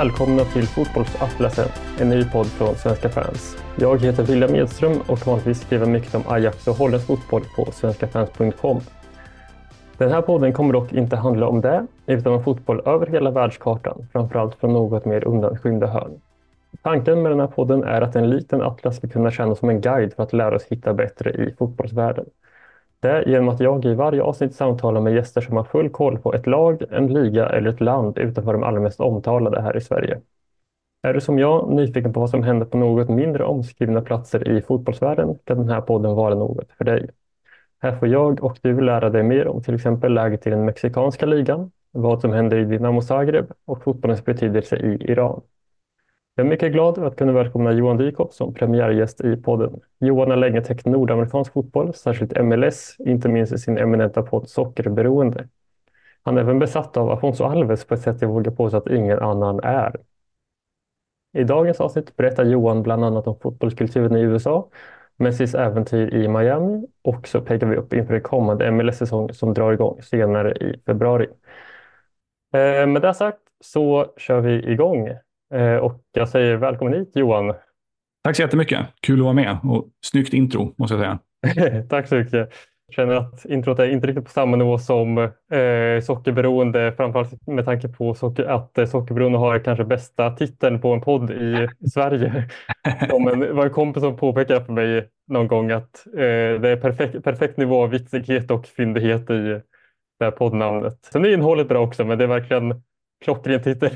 Välkomna till Fotbollsatlasen, en ny podd från Svenska fans. Jag heter William Edström och vanligtvis skriver mycket om Ajax och holländsk fotboll på svenskafans.com. Den här podden kommer dock inte handla om det, utan om fotboll över hela världskartan, framförallt från något mer undanskymda hörn. Tanken med den här podden är att en liten atlas ska kunna tjäna som en guide för att lära oss hitta bättre i fotbollsvärlden. Det genom att jag i varje avsnitt samtalar med gäster som har full koll på ett lag, en liga eller ett land utanför de allra mest omtalade här i Sverige. Är du som jag nyfiken på vad som händer på något mindre omskrivna platser i fotbollsvärlden kan den här podden vara något för dig. Här får jag och du lära dig mer om till exempel läget i den mexikanska ligan, vad som händer i Dinamo Zagreb och fotbollens betydelse i Iran. Jag är mycket glad att kunna välkomna Johan Dykhoff som premiärgäst i podden. Johan har länge täckt nordamerikansk fotboll, särskilt MLS, inte minst i sin eminenta podd Sockerberoende. Han är även besatt av Afonso Alves på ett sätt jag vågar påstå att ingen annan är. I dagens avsnitt berättar Johan bland annat om fotbollskulturen i USA, Messis äventyr i Miami och så pekar vi upp inför den kommande MLS-säsong som drar igång senare i februari. Eh, med det sagt så kör vi igång. Eh, och jag säger välkommen hit Johan. Tack så jättemycket. Kul att vara med och snyggt intro måste jag säga. Tack så mycket. Jag känner att introt är inte riktigt på samma nivå som eh, Sockerberoende, framförallt med tanke på socker, att eh, Sockerberoende har kanske bästa titeln på en podd i Sverige. Som en, var en kompis som påpekade för mig någon gång att eh, det är perfekt, perfekt nivå av vitsighet och fyndighet i det här poddnamnet. Sen är innehållet bra också, men det är verkligen klockren titel.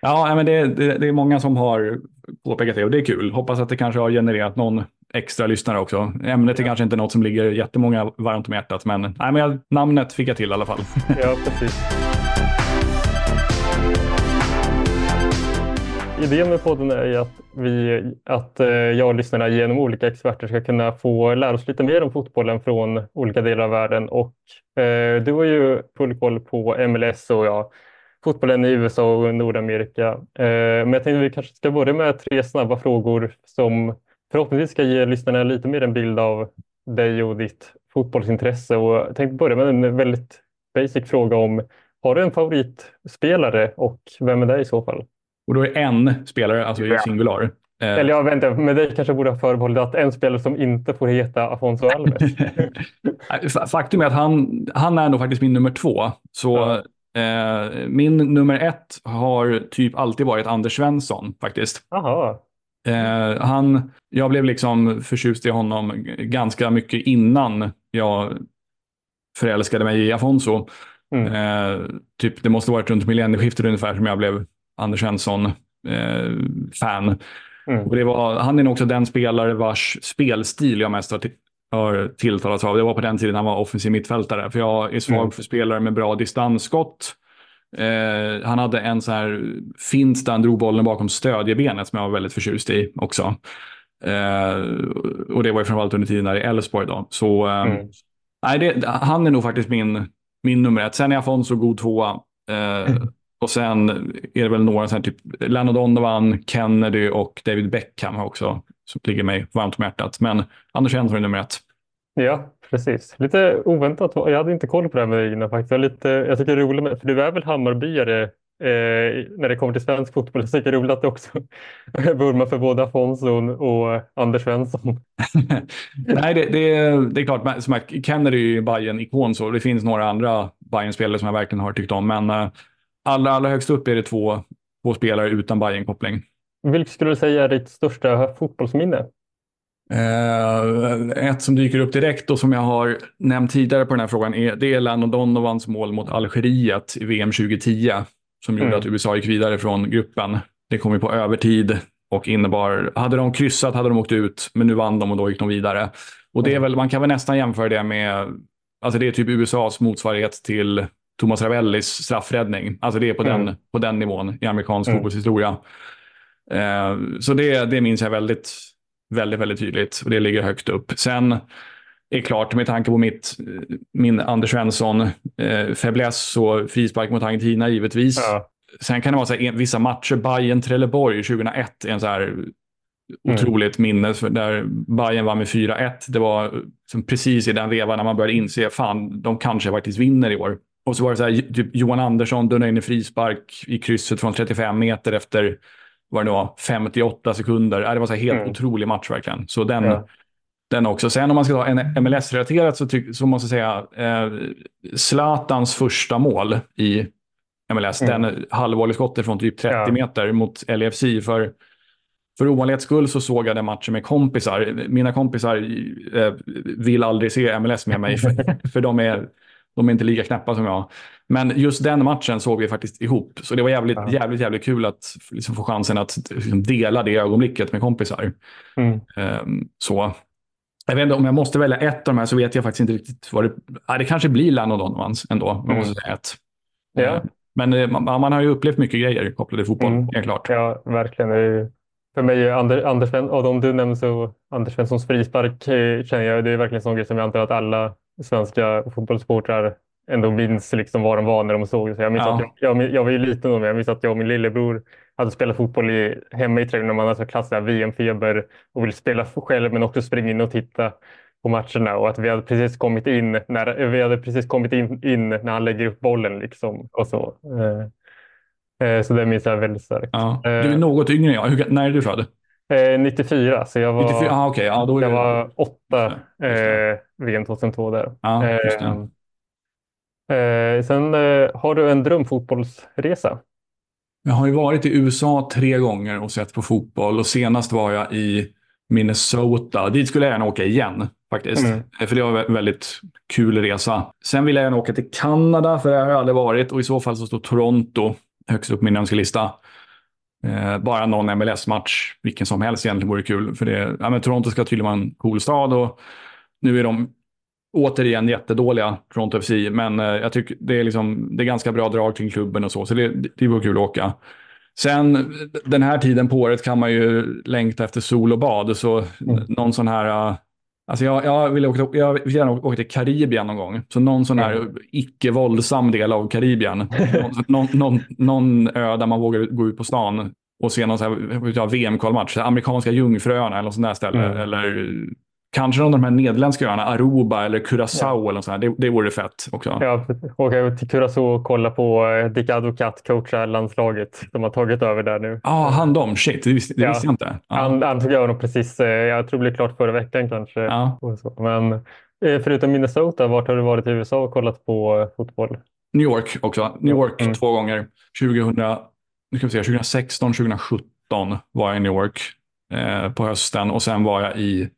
Ja, men det, det, det, är många som har påpekat det och det är kul. Hoppas att det kanske har genererat någon extra lyssnare också. Ämnet är kanske inte något som ligger jättemånga varmt om hjärtat, men, nej, men jag, namnet fick jag till i alla fall. Ja, precis. Idén med podden är att, vi, att eh, jag och lyssnarna genom olika experter ska kunna få lära oss lite mer om fotbollen från olika delar av världen. Och, eh, du har ju full koll på MLS och jag fotbollen i USA och Nordamerika. Eh, men jag tänkte att vi kanske ska börja med tre snabba frågor som förhoppningsvis ska ge lyssnarna lite mer en bild av dig och ditt fotbollsintresse. Och jag tänkte börja med en väldigt basic fråga om har du en favoritspelare och vem är det i så fall? Och då är en spelare, alltså i singular. Eh. Eller jag väntar, med dig kanske borde ha förbehållit att en spelare som inte får heta Afonso Alves. Faktum är att han, han är nog faktiskt min nummer två. Så ja. Eh, min nummer ett har typ alltid varit Anders Svensson faktiskt. Aha. Eh, han, jag blev liksom förtjust i honom ganska mycket innan jag förälskade mig i Afonso. Mm. Eh, typ, det måste varit runt millennieskiftet ungefär som jag blev Anders Svensson-fan. Mm. han är nog också den spelare vars spelstil jag mest har har tilltalats av. Det var på den tiden han var offensiv mittfältare. För jag är svag mm. för spelare med bra distansskott. Eh, han hade en så här finst där han drog bollen bakom stödjebenet som jag var väldigt förtjust i också. Eh, och det var ju framförallt under tiden där i Elfsborg då. Så eh, mm. nej, det, han är nog faktiskt min, min nummer ett. Sen är Afonso god tvåa. Eh, mm. Och sen är det väl några, så här, typ Lennon Donovan, Kennedy och David Beckham också som ligger mig varmt om hjärtat. Men Anders Svensson är nummer ett. Ja, precis. Lite oväntat. Jag hade inte koll på det här med Regina faktiskt. Jag, lite, jag tycker det är roligt, med, för du är väl Hammarbyare eh, när det kommer till svensk fotboll. Jag tycker det är roligt att du också vurmar för både Afonso och Anders Svensson. Nej, det, det, det, är klart. Som att Kennedy är ju bayern ikon så det finns några andra bayern spelare som jag verkligen har tyckt om. Men eh, allra, allra högst upp är det två, två spelare utan bayern koppling vilket skulle du säga är ditt största fotbollsminne? Uh, ett som dyker upp direkt och som jag har nämnt tidigare på den här frågan är, det är Lennon Donovans mål mot Algeriet i VM 2010 som mm. gjorde att USA gick vidare från gruppen. Det kom ju på övertid och innebar, hade de kryssat hade de åkt ut, men nu vann de och då gick de vidare. Och det är väl, man kan väl nästan jämföra det med, alltså det är typ USAs motsvarighet till Thomas Ravellis straffräddning. Alltså det är på, mm. den, på den nivån i amerikansk mm. fotbollshistoria. Eh, så det, det minns jag väldigt, väldigt, väldigt tydligt och det ligger högt upp. Sen är klart, med tanke på mitt, min Anders Svensson eh, och frispark mot Argentina givetvis. Ja. Sen kan det vara så här, vissa matcher, Bayern Trelleborg 2001 är en så här mm. otroligt minne där Bayern var med 4-1. Det var precis i den vevan när man började inse, fan, de kanske faktiskt vinner i år. Och så var det så här, typ Johan Andersson dunnade in i frispark i krysset från 35 meter efter vad det var, 58 sekunder. Det var så här helt mm. otrolig match verkligen. Så den, ja. den också. Sen om man ska ta en MLS-relaterat så, så måste jag säga eh, Zlatans första mål i MLS, mm. den halvvolleyskottet från typ 30 ja. meter mot LFC. För för ovanlighets skull så såg jag den matchen med kompisar. Mina kompisar eh, vill aldrig se MLS med mig, för, för de, är, de är inte lika knäppa som jag. Men just den matchen såg vi faktiskt ihop. Så det var jävligt, ja. jävligt, jävligt kul att liksom få chansen att liksom, dela det ögonblicket med kompisar. Mm. Um, så. Jag vet inte, om jag måste välja ett av de här så vet jag faktiskt inte riktigt vad det... Ja, det kanske blir Lennon Donovans ändå, man måste säga ett. Ja. Ehm, men eh, man, man, har ju upplevt mycket grejer kopplade till fotboll, mm. helt klart. Ja, verkligen. Är för mig, Ander, Anders, av de du nämner så Anders Svenssons frispark eh, känner jag, det är verkligen en sån grej som jag antar att alla svenska fotbollssportrar ändå minns liksom vad de var när de såg det. Jag, minns ja. att jag, jag, jag var ju liten då, men jag minns att jag och min lillebror hade spelat fotboll i, hemma i trädgården när man hade klass VM-feber och ville spela själv men också springa in och titta på matcherna och att vi hade precis kommit in när, vi hade precis kommit in, in när han lägger upp bollen liksom och så. Eh, Eh, så det minns jag väldigt starkt. Ja. Du är eh, något yngre än jag. Hur, när är du född? 94, så jag var, 94, ah, okay. ja, då jag var åtta eh, VM 2002 där. Just eh, eh, sen eh, har du en drömfotbollsresa? Jag har ju varit i USA tre gånger och sett på fotboll och senast var jag i Minnesota. Dit skulle jag gärna åka igen faktiskt. Mm. För det var en väldigt kul resa. Sen vill jag gärna åka till Kanada, för det har jag aldrig varit. Och i så fall så står Toronto högst upp min önskelista. Eh, bara någon MLS-match, vilken som helst egentligen vore kul. För det, ja, men Toronto ska tydligen vara en cool stad och nu är de återigen jättedåliga, Toronto FC. Men eh, jag tycker det är, liksom, det är ganska bra drag till klubben och så, så det, det vore kul att åka. Sen den här tiden på året kan man ju längta efter sol och bad. Så mm. någon sån här Alltså jag, jag, vill åka, jag vill gärna åka till Karibien någon gång. Så någon sån här mm. icke-våldsam del av Karibien. någon, någon, någon, ö där man vågar gå ut på stan och se någon VM-kvalmatch. Amerikanska Jungfruöarna eller sånt där ställe. Mm. Eller Kanske någon av de här nederländska öarna, Aruba eller Curaçao ja. eller sånt det, det vore fett också. Ja, åka till Curaçao och kolla på eh, Dick Advocat coacha landslaget. De har tagit över där nu. Ja, ah, han de. Shit, det visste, det ja. visste jag inte. Ah. Han, han tog över precis, eh, jag tror det blev klart förra veckan kanske. Ja. Men eh, förutom Minnesota, vart har du varit i USA och kollat på fotboll? New York också. New York mm. två gånger. 2000, nu ska vi se, 2016, 2017 var jag i New York eh, på hösten och sen var jag i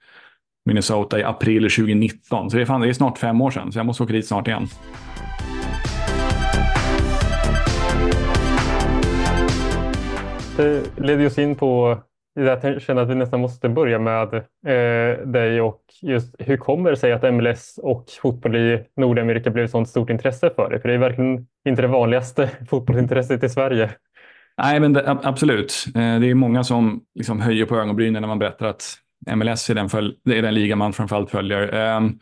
Minnesota i april 2019. Så det är, fan, det är snart fem år sedan, så jag måste åka dit snart igen. Det leder oss in på jag känner att vi nästan måste börja med eh, dig och just hur kommer det sig att MLS och fotboll i Nordamerika blev ett sådant stort intresse för det? För det är verkligen inte det vanligaste fotbollsintresset i Sverige. Nej, men det, absolut. Eh, det är många som liksom höjer på ögonbrynen när man berättar att MLS är den, följ, är den liga man framförallt följer. Ehm,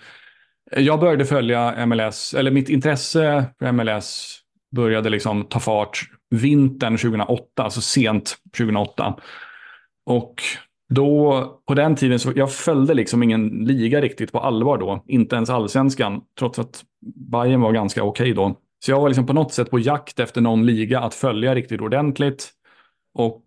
jag började följa MLS, eller mitt intresse för MLS började liksom ta fart vintern 2008, alltså sent 2008. Och då, på den tiden, så jag följde liksom ingen liga riktigt på allvar då. Inte ens allsvenskan, trots att Bayern var ganska okej okay då. Så jag var liksom på något sätt på jakt efter någon liga att följa riktigt ordentligt. Och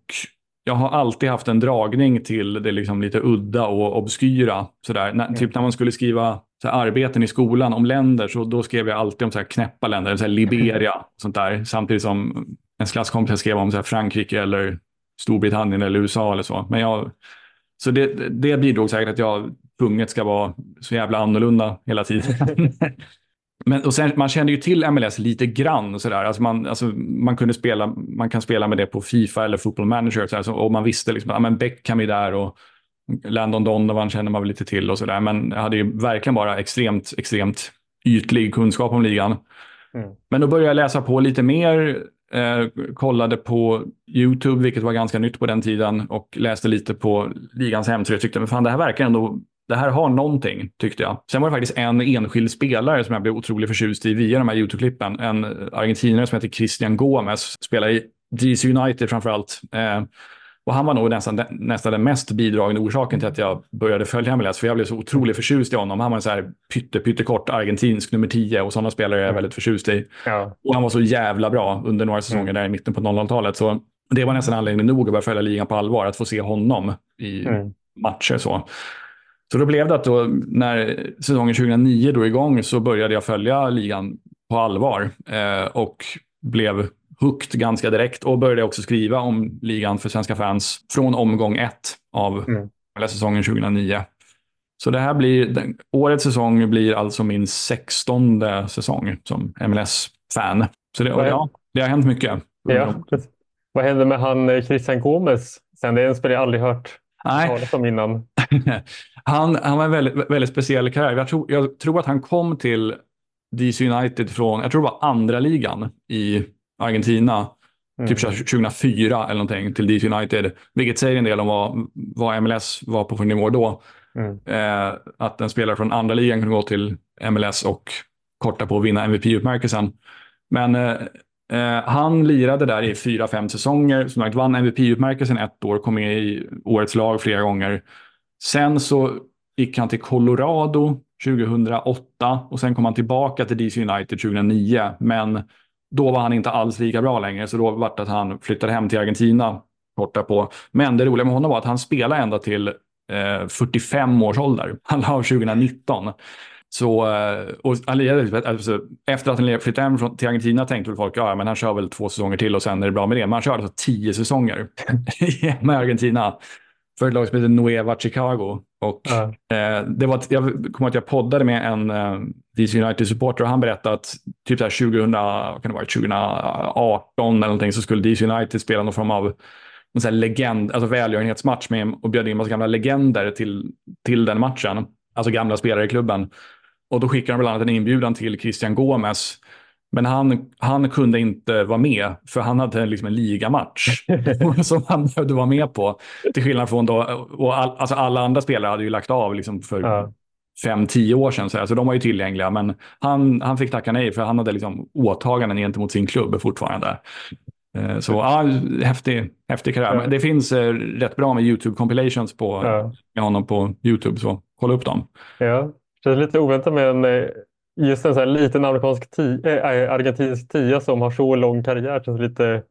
jag har alltid haft en dragning till det liksom lite udda och obskyra. Sådär. När, mm. Typ när man skulle skriva såhär, arbeten i skolan om länder, så då skrev jag alltid om såhär, knäppa länder, såhär, Liberia och sånt där. Samtidigt som en klasskompis skrev om såhär, Frankrike eller Storbritannien eller USA eller så. Men jag, så det, det bidrog säkert att jag tvunget ska vara så jävla annorlunda hela tiden. Men, och sen, man kände ju till MLS lite grann. Sådär. Alltså man, alltså man, kunde spela, man kan spela med det på Fifa eller Football Manager. Så, och man visste liksom, att ja, Beckham är där och Landon Donovan känner man väl lite till och sådär. Men jag hade ju verkligen bara extremt, extremt ytlig kunskap om ligan. Mm. Men då började jag läsa på lite mer. Eh, kollade på YouTube, vilket var ganska nytt på den tiden, och läste lite på ligans hemsida. Jag tyckte att det här verkar ändå det här har någonting, tyckte jag. Sen var det faktiskt en enskild spelare som jag blev otroligt förtjust i via de här YouTube-klippen. En argentinare som heter Christian Gomez, spelar i DC United framför allt. Eh, Och han var nog nästan, nästan den mest bidragande orsaken till att jag började följa MLS. För jag blev så otroligt förtjust i honom. Han var en så här pytte, pyttekort argentinsk nummer 10 och sådana spelare är jag väldigt förtjust i. Ja. Och han var så jävla bra under några säsonger mm. där i mitten på 00-talet. Så det var nästan anledning nog att börja följa ligan på allvar, att få se honom i mm. matcher. Så. Så då blev det att då, när säsongen 2009 drog igång så började jag följa ligan på allvar eh, och blev hooked ganska direkt och började också skriva om ligan för svenska fans från omgång ett av mm. säsongen 2009. Så det här blir, den, årets säsong blir alltså min sextonde säsong som MLS-fan. Så det, ja, det har hänt mycket. Ja. Vad hände med han eh, Christian Gomes? Sen det är en spelare jag aldrig hört talas om innan. han, han var en väldigt, väldigt speciell karriär. Jag tror, jag tror att han kom till DC United från, jag tror det var andra ligan i Argentina. Mm. Typ 2004 eller någonting till DC United. Vilket säger en del om vad, vad MLS var på för nivå då. Mm. Eh, att en spelare från andra ligan kunde gå till MLS och korta på att vinna MVP-utmärkelsen. Men eh, Eh, han lirade där i fyra, fem säsonger. Som sagt vann MVP-utmärkelsen ett år, kom med i årets lag flera gånger. Sen så gick han till Colorado 2008 och sen kom han tillbaka till DC United 2009. Men då var han inte alls lika bra längre, så då var det att han flyttade hem till Argentina kort på. Men det roliga med honom var att han spelade ända till eh, 45 års ålder. Han la av 2019. Så, eh, och alltså, efter att han flyttade hem till Argentina tänkte väl folk ja, men han kör väl två säsonger till och sen är det bra med det. Men han körde alltså tio säsonger med Argentina för ett lag som heter Nueva Chicago. Och, ja. eh, det var, jag kommer att jag poddade med en eh, DC United-supporter och han berättade att typ här 2000, kan det vara, 2018 eller någonting så skulle DC United spela någon form av en så legend, alltså välgörenhetsmatch med, och bjöd in massa gamla legender till, till den matchen. Alltså gamla spelare i klubben. Och då skickade de bland annat en inbjudan till Christian Gomes men han, han kunde inte vara med för han hade liksom en ligamatch som han behövde vara med på. Till skillnad från då, och all, alltså alla andra spelare hade ju lagt av liksom för ja. fem, tio år sedan. Så, här, så de var ju tillgängliga. Men han, han fick tacka nej för han hade liksom åtaganden gentemot sin klubb fortfarande. Eh, så ja, häftig, häftig karriär. Ja. Det finns eh, rätt bra med YouTube compilations på ja. med honom på YouTube, så kolla upp dem. Ja, det är lite oväntat med en eh, just en sån här liten amerikansk tia, äh, argentinsk tia som har så lång karriär känns lite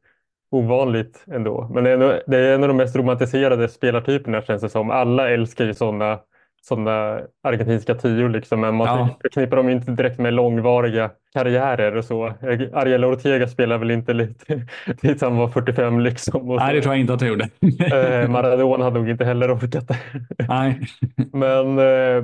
ovanligt ändå. Men det är, en, det är en av de mest romantiserade spelartyperna känns det som. Alla älskar ju sådana sådana argentinska tior liksom, men man ja. förknippar dem inte direkt med långvariga karriärer och så. Ariel Ortega spelar väl inte lite tills han var 45 liksom. Nej, det tror jag inte att han gjorde. Eh, Maradona hade nog inte heller orkat det. Nej. men eh, Eh,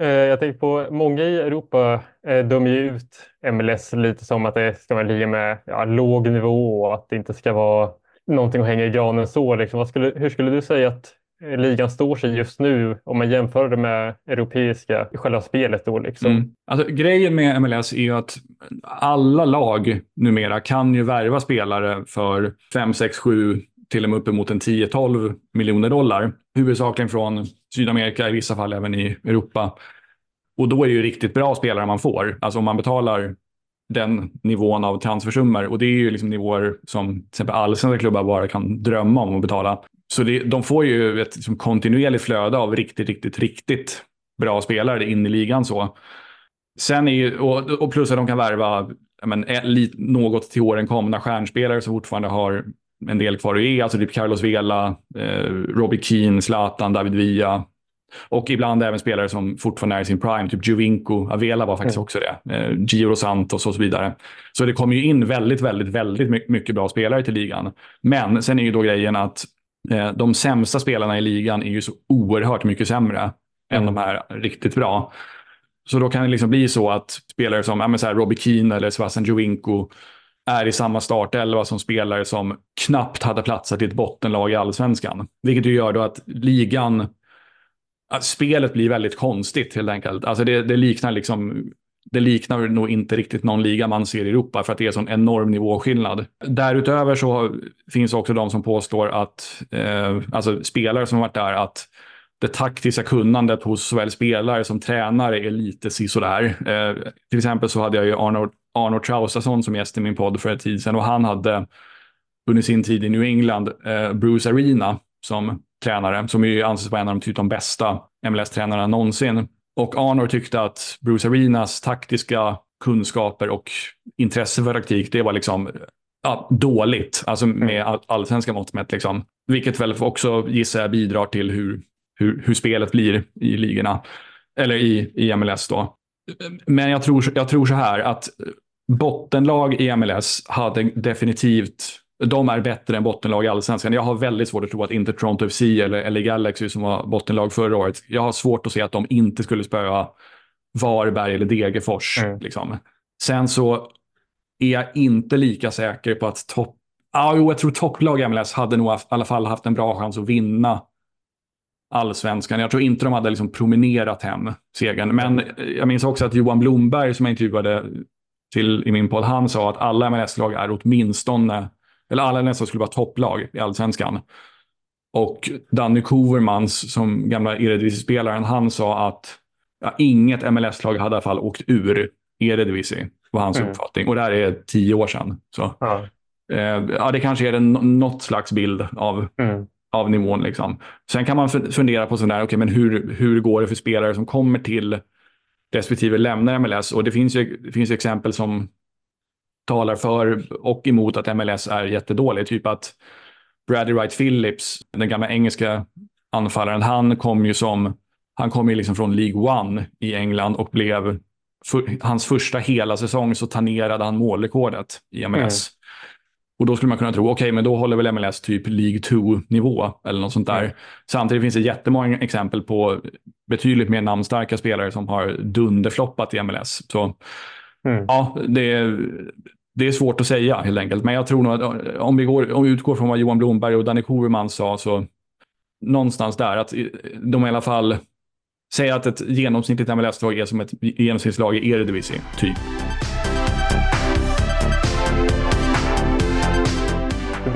Eh, jag tänker på många i Europa eh, dömer ju ut MLS lite som att det ska vara en liga med ja, låg nivå och att det inte ska vara någonting att hänga i granen så. Liksom. Skulle, hur skulle du säga att eh, ligan står sig just nu om man jämför det med europeiska i själva spelet då? Liksom? Mm. Alltså, grejen med MLS är ju att alla lag numera kan ju värva spelare för 5, 6, 7 till och med uppemot en 10-12 miljoner dollar. Huvudsakligen från Sydamerika, i vissa fall även i Europa. Och då är det ju riktigt bra spelare man får. Alltså om man betalar den nivån av transfersummor. Och det är ju liksom nivåer som till exempel allsvenska klubbar bara kan drömma om att betala. Så det, de får ju ett liksom, kontinuerligt flöde av riktigt, riktigt, riktigt bra spelare in i ligan. så. Sen är ju, och, och plus att de kan värva men, eh, något till åren komna stjärnspelare som fortfarande har en del kvar att ge. Alltså typ Carlos Vela, eh, Robbie Keane, Zlatan, David Villa. Och ibland även spelare som fortfarande är i sin prime, typ Jovinko, Avela var faktiskt mm. också det. Eh, Giro Santos och så vidare. Så det kommer ju in väldigt, väldigt, väldigt mycket bra spelare till ligan. Men sen är ju då grejen att eh, de sämsta spelarna i ligan är ju så oerhört mycket sämre mm. än de här riktigt bra. Så då kan det liksom bli så att spelare som ja, men så här Robbie Keane eller Sebastian Jovinko är i samma startelva som spelare som knappt hade platsat i ett bottenlag i allsvenskan. Vilket ju gör då att ligan, att spelet blir väldigt konstigt helt enkelt. Alltså det, det, liknar liksom det liknar nog inte riktigt någon liga man ser i Europa för att det är sån enorm nivåskillnad. Därutöver så finns också de som påstår att, eh, alltså spelare som varit där, att det taktiska kunnandet hos såväl spelare som tränare är lite sisådär. Eh, till exempel så hade jag ju Arnold Arnold Traustason som gäst i min podd för ett tid sedan och han hade under sin tid i New England, eh, Bruce Arena som tränare, som ju anses vara en av de, typ de bästa MLS-tränarna någonsin. Och Arnor tyckte att Bruce Arenas taktiska kunskaper och intresse för taktik, det var liksom ja, dåligt, alltså med all, allsvenska mått mätt. Liksom. Vilket väl också gissar jag bidrar till hur, hur, hur spelet blir i ligorna, eller i, i MLS då. Men jag tror, jag tror så här att bottenlag i MLS hade definitivt de är bättre än bottenlag i allsvenskan. Jag har väldigt svårt att tro att inte Toronto FC eller LA Galaxy som var bottenlag förra året. Jag har svårt att se att de inte skulle spöa Varberg eller Degerfors. Mm. Liksom. Sen så är jag inte lika säker på att topp... Ah, jo, jag tror topplag i MLS hade nog i alla fall haft en bra chans att vinna allsvenskan. Jag tror inte de hade liksom promenerat hem segern. Men jag minns också att Johan Blomberg som jag intervjuade till, i min podd, han sa att alla MLS-lag är åtminstone, eller alla MLS-lag skulle vara topplag i allsvenskan. Och Danny Kovermans, som gamla Eredivisie-spelaren, han sa att ja, inget MLS-lag hade i alla fall åkt ur Eredivisie, var hans mm. uppfattning. Och det här är tio år sedan. Så. Ja. Eh, ja, det kanske är en, något slags bild av, mm av nivån. Liksom. Sen kan man fundera på sådär, okay, men hur, hur går det för spelare som kommer till respektive lämnar MLS? Och det finns ju, det finns exempel som talar för och emot att MLS är jättedålig. Typ att Bradley Wright Phillips, den gamla engelska anfallaren, han kom ju som han kom ju liksom från League One i England och blev för, hans första hela säsong så tangerade han målrekordet i MLS. Mm. Och då skulle man kunna tro, okej, okay, men då håller väl MLS typ League 2-nivå eller något sånt där. Mm. Samtidigt finns det jättemånga exempel på betydligt mer namnstarka spelare som har dunderfloppat i MLS. Så mm. ja, det, det är svårt att säga helt enkelt. Men jag tror nog att om vi, går, om vi utgår från vad Johan Blomberg och Danny Koverman sa, så någonstans där, att de i alla fall säger att ett genomsnittligt MLS-lag är som ett genomsnittslag i Eredivisie, typ.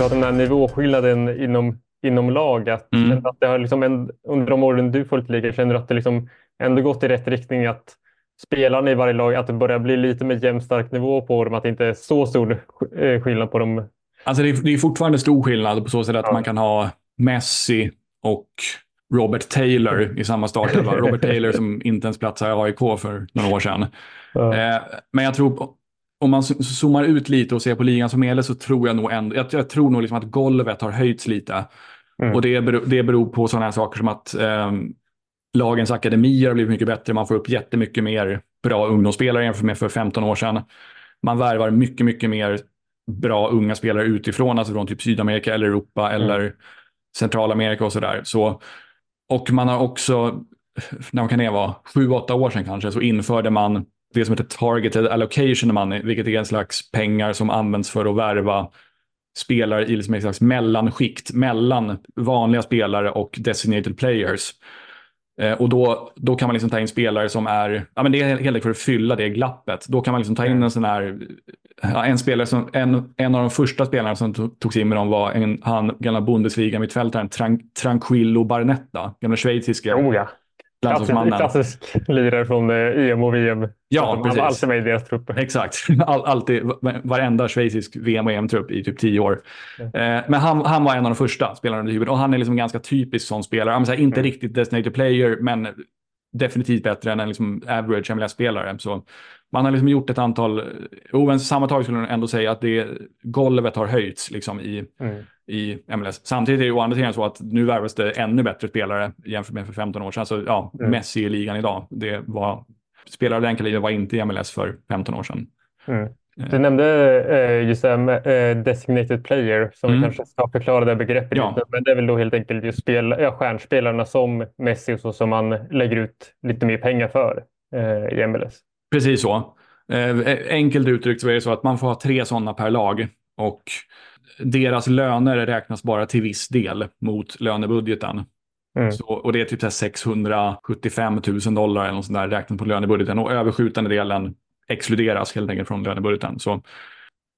Du om den här nivåskillnaden inom, inom lag. Att, mm. att det har liksom en, under de åren du följt ligan, känner du att det liksom ändå gått i rätt riktning? Att spelarna i varje lag, att det börjar bli lite mer jämnstark nivå på dem? Att det inte är så stor eh, skillnad på dem? Alltså det är, det är fortfarande stor skillnad på så sätt att ja. man kan ha Messi och Robert Taylor i samma startelva. Robert Taylor som inte ens platsade i AIK för några år sedan. Ja. Eh, men jag tror, om man zoomar ut lite och ser på ligan som helhet så tror jag nog ändå, jag, jag tror nog liksom att golvet har höjts lite. Mm. Och det beror, det beror på sådana här saker som att eh, lagens akademier har blivit mycket bättre. Man får upp jättemycket mer bra ungdomsspelare jämfört med för 15 år sedan. Man värvar mycket, mycket mer bra unga spelare utifrån, alltså från typ Sydamerika eller Europa mm. eller Centralamerika och sådär. Så och man har också, när kan det vara, sju, åtta år sedan kanske, så införde man det som heter targeted allocation money, vilket är en slags pengar som används för att värva spelare i liksom ett slags mellanskikt mellan vanliga spelare och designated players. Eh, och då, då kan man liksom ta in spelare som är, ja men det är helt enkelt för att fylla det glappet. Då kan man liksom ta in en sån här, ja, en spelare som, en, en av de första spelarna som togs in med dem var en, han gamla Bundesliga-mittfältaren Tran, Tranquillo Barnetta, gamla schweiziska. Oh ja. Klassisk, klassisk lirare från EM och VM. Ja, precis. Han var alltid med i deras trupp. Exakt. All, alltid, varenda schweizisk VM och EM-trupp i typ tio år. Mm. men han, han var en av de första spelarna under och han är liksom ganska typisk sån spelare. Säga, inte mm. riktigt designated player, men definitivt bättre än en liksom average MLS-spelare. Så man har liksom gjort ett antal, oh, sammantaget skulle jag ändå säga att det, golvet har höjts liksom i, mm. I MLS. Samtidigt är det å andra sidan så att nu värvas det ännu bättre spelare jämfört med för 15 år sedan. Så ja, mm. Messi i ligan idag, det var, spelare av den kalibern var inte i MLS för 15 år sedan. Mm. Du nämnde eh, just eh, designated player som mm. vi kanske ska förklara det begreppet ja. lite. Men det är väl då helt enkelt just spel, ja, stjärnspelarna som Messi och så som man lägger ut lite mer pengar för eh, i MLS. Precis så. Eh, enkelt uttryckt så är det så att man får ha tre sådana per lag och deras löner räknas bara till viss del mot lönebudgeten. Mm. Så, och det är typ 675 000 dollar eller något sånt där räknat på lönebudgeten och överskjutande delen exkluderas helt enkelt från lönebudgeten. Så,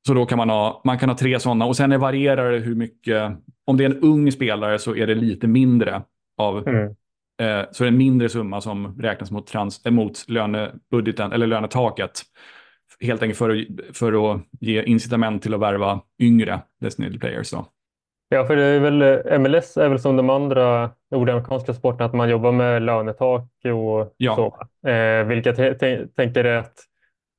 så då kan man ha, man kan ha tre sådana och sen varierar det hur mycket, om det är en ung spelare så är det lite mindre av mm. Eh, så det är en mindre summa som räknas mot, trans, eh, mot lönebudgeten eller lönetaket helt enkelt för att, för att ge incitament till att värva yngre Designated Players. Då. Ja, för det är väl, MLS är väl som de andra nordamerikanska sporterna att man jobbar med lönetak och ja. så. Eh, vilket jag tänker är att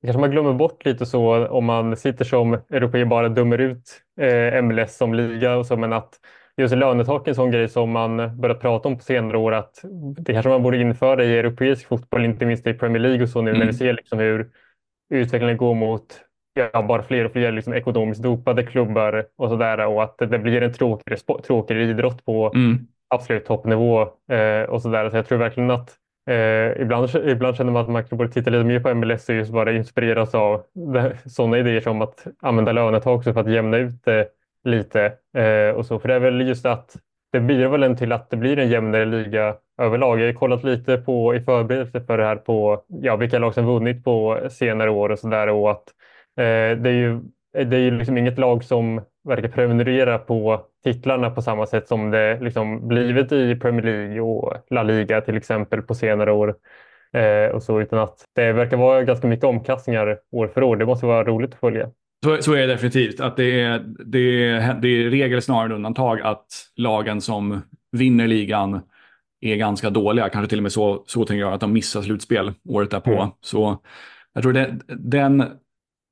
kanske man glömmer bort lite så om man sitter som europé bara dömer ut eh, MLS som liga och så, men att just lönetak är en sån grej som man börjat prata om på senare år att det kanske man borde införa i europeisk fotboll, inte minst i Premier League och så nu mm. när vi ser liksom hur utvecklingen går mot ja, bara fler och fler liksom ekonomiskt dopade klubbar och sådär och att det blir en tråkigare, tråkigare idrott på mm. absolut toppnivå eh, och sådär. Så jag tror verkligen att eh, ibland, ibland känner man att man borde titta lite mer på MLS och just bara inspireras av sådana idéer som att använda lönetak också för att jämna ut det lite eh, och så. För det är väl just att det bidrar väl en till att det blir en jämnare liga överlag. Jag har kollat lite på i förberedelse för det här på ja, vilka lag som vunnit på senare år och så där och att Eh, det är ju, det är ju liksom inget lag som verkar prenumerera på titlarna på samma sätt som det liksom blivit i Premier League och La Liga till exempel på senare år. Eh, och så, utan att det verkar vara ganska mycket omkastningar år för år. Det måste vara roligt att följa. Så, så är det definitivt. Att det, är, det, är, det är regel snarare än undantag att lagen som vinner ligan är ganska dåliga. Kanske till och med så, så tänker jag att de missar slutspel året därpå. Mm. Så jag tror det, den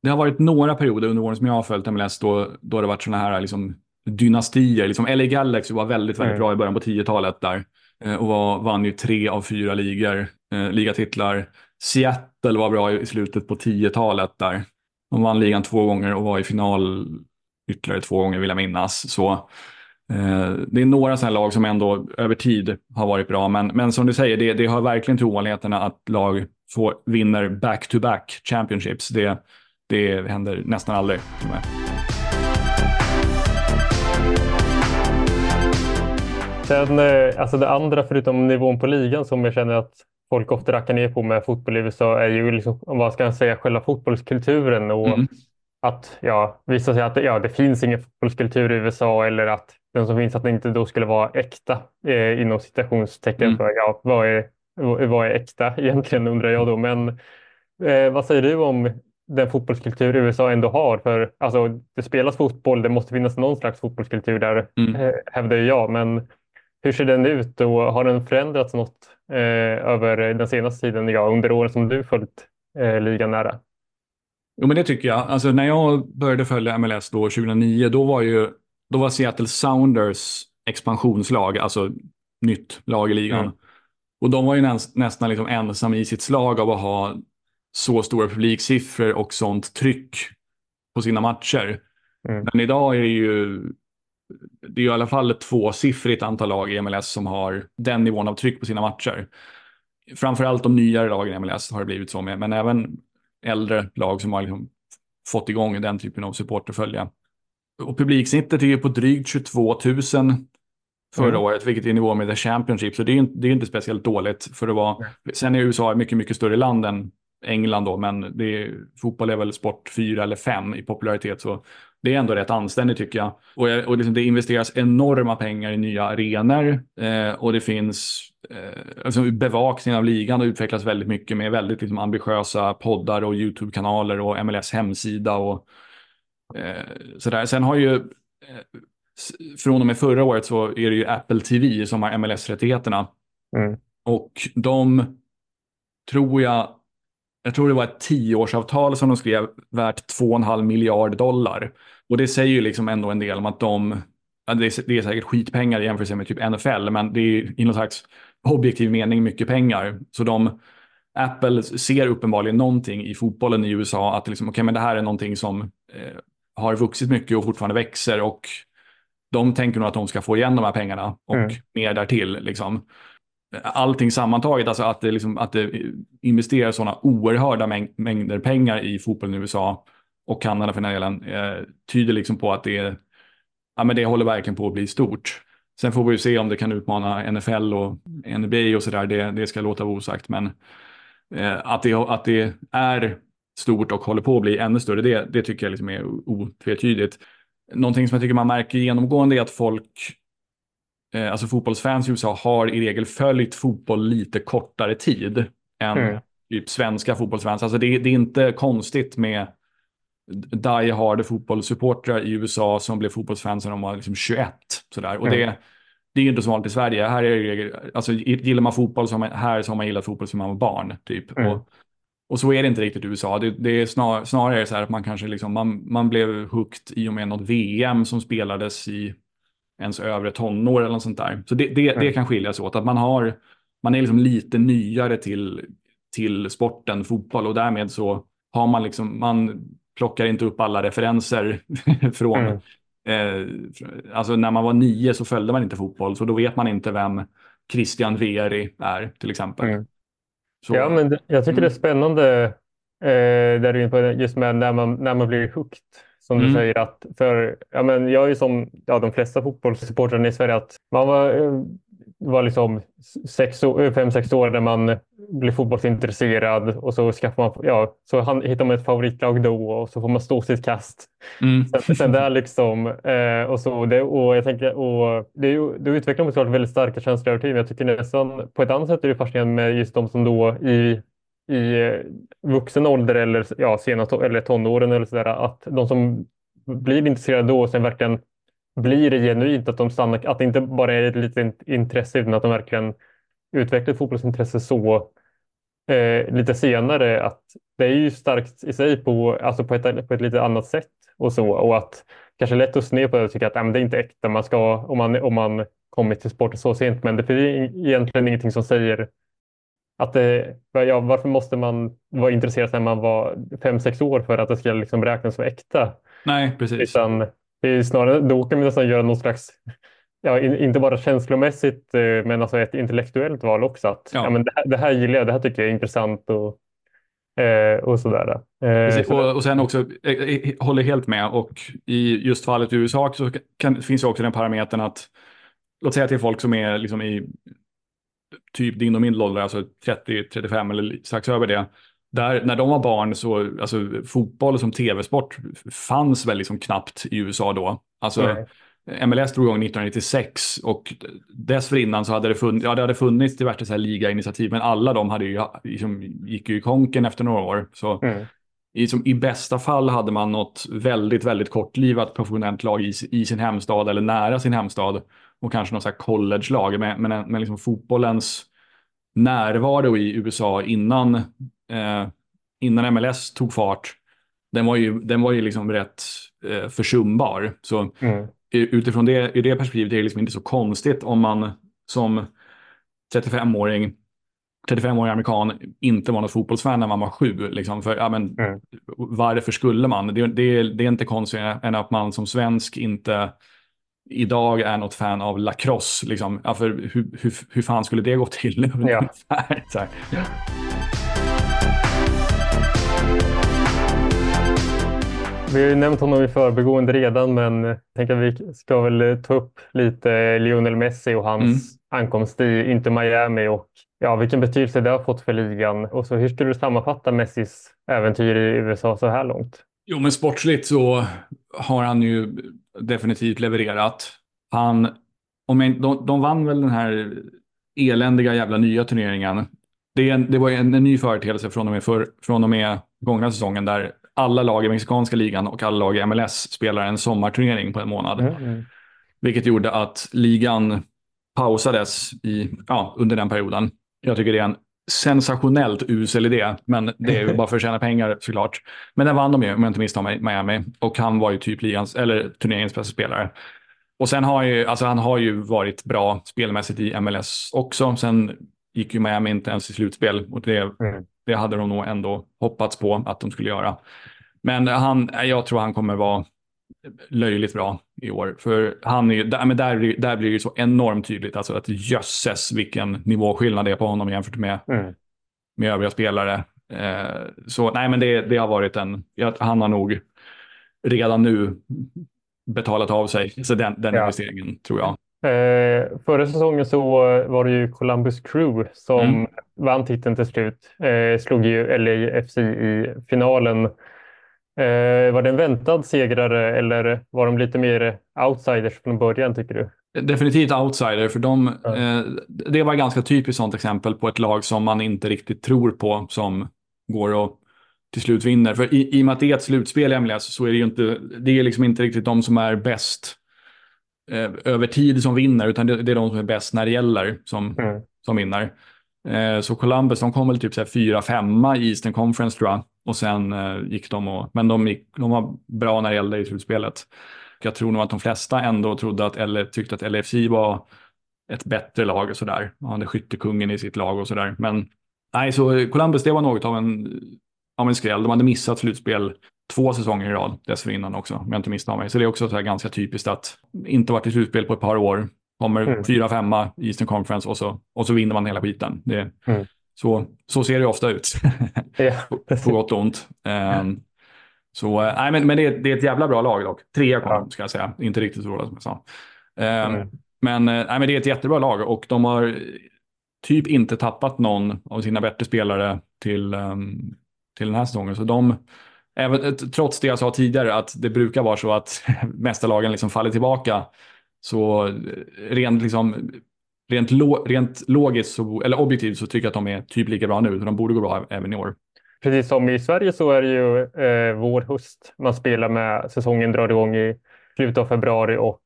det har varit några perioder under åren som jag har följt MLS då, då det varit sådana här liksom, dynastier. Liksom LA Galaxy var väldigt, väldigt mm. bra i början på 10-talet där eh, och var, vann ju tre av fyra ligor, eh, ligatitlar. Seattle var bra i slutet på 10-talet där. De vann ligan två gånger och var i final ytterligare två gånger vill jag minnas. Så eh, det är några sådana lag som ändå över tid har varit bra. Men, men som du säger, det, det har verkligen till ovanligheterna att lag får, vinner back-to-back championships. Det, det händer nästan aldrig. Sen, eh, alltså det andra förutom nivån på ligan som jag känner att folk ofta rackar ner på med fotboll i USA är ju liksom, vad ska jag säga, själva fotbollskulturen och mm. att ja, vissa säger att ja, det finns ingen fotbollskultur i USA eller att den som finns att den inte då skulle vara äkta eh, inom citationstecken. Mm. För, ja, vad, är, vad är äkta egentligen undrar jag då. Men eh, vad säger du om den fotbollskultur USA ändå har. För alltså, det spelas fotboll, det måste finnas någon slags fotbollskultur där, mm. Eh, hävdar jag. Men hur ser den ut och har den förändrats något eh, över den senaste tiden, ja, under åren som du följt eh, ligan nära? Jo, men det tycker jag. Alltså, när jag började följa MLS då, 2009, då var, ju, då var Seattle Sounders expansionslag, alltså nytt lag i ligan. Mm. Och de var ju näst, nästan liksom ensam i sitt slag av att ha så stora publiksiffror och sånt tryck på sina matcher. Mm. Men idag är det ju det är i alla fall ett tvåsiffrigt antal lag i MLS som har den nivån av tryck på sina matcher. Framförallt de nyare lagen i MLS har det blivit så med, men även äldre lag som har liksom fått igång den typen av supporterfölja. Och publiksnittet är ju på drygt 22 000 förra mm. året, vilket är i nivå med The Championship, så det är, det är inte speciellt dåligt för att vara. Mm. Sen är USA ett mycket, mycket större land än England då, men det är, fotboll är väl sport fyra eller fem i popularitet. Så det är ändå rätt anständigt tycker jag. Och, och liksom det investeras enorma pengar i nya arenor eh, och det finns eh, alltså bevakningen av ligan har utvecklats väldigt mycket med väldigt liksom, ambitiösa poddar och YouTube-kanaler och MLS hemsida och eh, sådär. Sen har ju eh, från och med förra året så är det ju Apple TV som har MLS-rättigheterna. Mm. Och de tror jag jag tror det var ett tioårsavtal som de skrev värt 2,5 miljard dollar. Och det säger ju liksom ändå en del om att de, det, är, det är säkert skitpengar i jämförelse med typ NFL, men det är i någon slags objektiv mening mycket pengar. Så de, Apple ser uppenbarligen någonting i fotbollen i USA att liksom, okay, men det här är någonting som eh, har vuxit mycket och fortfarande växer och de tänker nog att de ska få igen de här pengarna och mm. mer därtill. Liksom allting sammantaget, alltså att det, liksom, att det investerar sådana oerhörda mäng mängder pengar i fotbollen i USA och Kanada för den delen, eh, tyder liksom på att det, ja, men det håller verkligen på att bli stort. Sen får vi ju se om det kan utmana NFL och NBA och sådär, det, det ska låta vara osagt. Men eh, att, det, att det är stort och håller på att bli ännu större, det, det tycker jag liksom är otvetydigt. Någonting som jag tycker man märker genomgående är att folk eh, alltså fotbollsfans i USA har i regel följt fotboll lite kortare tid än, mm. typ svenska fotbollsfans. Alltså det, det är inte konstigt med die hard fotbollssupportrar i USA som blev fotbollsfans när de var liksom 21. Sådär. Och mm. det, det är inte så vanligt i Sverige. Här är det, alltså, gillar man fotboll som här så har man gillat fotboll som man var barn. Typ. Mm. Och, och så är det inte riktigt i USA. Det, det är snar, snarare så här att man kanske liksom, man, man blev hooked i och med något VM som spelades i ens övre tonår eller något sånt där. Så det, det, mm. det kan skilja sig åt. Att man, har, man är liksom lite nyare till, till sporten fotboll och därmed så har man liksom, man plockar inte upp alla referenser från, mm. eh, alltså när man var nio så följde man inte fotboll, så då vet man inte vem Christian Vieri är till exempel. Mm. Ja, men jag tycker det är mm. spännande eh, där du är på just med när man, när man blir hooked. Som mm. du säger att för, ja, men jag är ju som ja, de flesta fotbollssupportrarna i Sverige att man var, eh, var liksom sex, fem, sex år när man blir fotbollsintresserad och så skaffar man, ja, så hittar man ett favoritlag då och så får man stå sitt kast. Mm. Sen, sen där liksom, eh, och så det, och jag tänker, och det, det utvecklar man såklart väldigt starka känslor över tid, men jag tycker nästan på ett annat sätt är det fascinerande med just de som då i i eh, vuxen ålder eller ja, senast, eller tonåren eller sådär, att de som blir intresserade då och sen verkligen blir det genuint, att de stannar, att det inte bara är ett litet intresse utan att de verkligen utvecklar ett fotbollsintresse så eh, lite senare att det är ju starkt i sig på, alltså på, ett, på ett lite annat sätt och så och att kanske lätt att sned på det och tycka att äh, det är inte äkta man ska, om man, om man kommit till sporten så sent. Men det finns egentligen ingenting som säger att det, ja, varför måste man vara intresserad när man var fem sex år för att det ska liksom räknas som äkta? Nej, precis. Utan det är snarare, då kan vi nästan göra någon slags, ja, in, inte bara känslomässigt, eh, men alltså ett intellektuellt val också. Att, ja. ja men det, här, det här gillar jag, det här tycker jag är intressant och, eh, och sådär. Eh, och, och sen också, jag håller helt med, och i just fallet i USA så kan, finns ju också den parametern att, låt säga till folk som är liksom i typ din och min ålder, alltså 30, 35 eller strax över det. Där, när de var barn så, alltså fotboll som tv-sport fanns väl liksom knappt i USA då. Alltså, Nej. MLS drog igång 1996 och dessförinnan så hade det funnits, ja, det hade funnits diverse så här ligainitiativ, men alla de hade ju, liksom, gick ju i konken efter några år. Så mm. i, som, i bästa fall hade man något väldigt, väldigt kortlivat professionellt lag i, i sin hemstad eller nära sin hemstad och kanske något college-lag. Men, men, men liksom fotbollens närvaro i USA innan, eh, innan MLS tog fart, den var ju, den var ju liksom rätt eh, försumbar. Så mm. utifrån det, i det perspektivet är det liksom inte så konstigt om man som 35-åring 35-årig amerikan inte var något fotbollsfan när man var sju. Liksom, för, ja, men, mm. Varför skulle man? Det, det, det är inte konstigt än att man som svensk inte idag är något fan av lacrosse. Liksom. Ja, för hur, hur, hur fan skulle det gå till? Ja. Vi har ju nämnt honom i förbigående redan, men jag tänker att vi ska väl ta upp lite Lionel Messi och hans mm. ankomst i Inter Miami och ja, vilken betydelse det har fått för ligan. Och så hur skulle du sammanfatta Messis äventyr i USA så här långt? Jo, men sportsligt så har han ju definitivt levererat. Han, om jag, de, de vann väl den här eländiga jävla nya turneringen. Det, det var en, en ny företeelse från och, med för, från och med gångna säsongen där alla lag i mexikanska ligan och alla lag i MLS spelar en sommarturnering på en månad. Mm, mm. Vilket gjorde att ligan pausades i, ja, under den perioden. Jag tycker det är en sensationellt usel idé, men det är ju bara för att tjäna pengar såklart. Men den vann de ju, om jag inte misstar mig, Miami. Och han var ju typ ligans, eller turneringens bästa spelare. Och sen har ju, alltså han har ju varit bra spelmässigt i MLS också. Sen gick ju Miami inte ens i slutspel och det, mm. det hade de nog ändå hoppats på att de skulle göra. Men han, jag tror han kommer vara löjligt bra i år. För han är, där, men där, där blir det så enormt tydligt alltså att jösses vilken nivåskillnad det är på honom jämfört med, mm. med övriga spelare. Eh, så nej, men det, det har varit en, han har nog redan nu betalat av sig, så den, den ja. investeringen tror jag. Eh, förra säsongen så var det ju Columbus Crew som mm. vann titeln till slut. Eh, slog ju LAFC i finalen Eh, var det en väntad segrare eller var de lite mer outsiders från början tycker du? definitivt outsider, för de, Ja. eh, det var ganska typiskt sånt exempel på ett lag som man inte riktigt tror på som går och till slut vinner. För i, i och med att det är ett slutspel i MLS så är det ju inte, det är liksom inte riktigt de som är bäst eh, över tid som vinner, utan det, det är de som är bäst när det gäller som, Mm. som vinner. Eh, så Columbus, de kom väl typ så här fyra, femma i Eastern Conference tror jag. Och sen eh, gick de och, men de, gick, de var bra när det gällde i slutspelet. Jag tror nog att de flesta ändå trodde att, eller tyckte att LFC var ett bättre lag och sådär. Man hade skyttekungen i sitt lag och sådär. Men nej, så Columbus, det var något av en, av en skräll. De hade missat slutspel två säsonger i rad dessförinnan också, om jag inte misstar mig. Så det är också så ganska typiskt att inte varit i slutspel på ett par år. Kommer Mm. fyra, femma i Eastern Conference och så, och så vinner man hela skiten. Det, Mm. Så, så ser det ofta ut, Ja, på gott och ont. Ehm, så, eh, nej, men, men det, är, det är ett jävla bra lag dock. Trea kom Ja. ska jag säga. Inte riktigt så bra som jag sa. Ehm, Mm. men, eh, nej, men det är ett jättebra lag och de har typ inte tappat någon av sina bättre spelare till, ehm, till den här säsongen. Så de, även, eh, trots det jag sa tidigare, att det brukar vara så att mästarlagen liksom faller tillbaka, så eh, rent, liksom, rent, lo, rent logiskt, så, eller objektivt, så tycker jag att de är typ lika bra nu. Så de borde gå bra även i år. Precis som i Sverige så är det ju eh, vår, höst man spelar med. Säsongen drar igång i slutet av februari och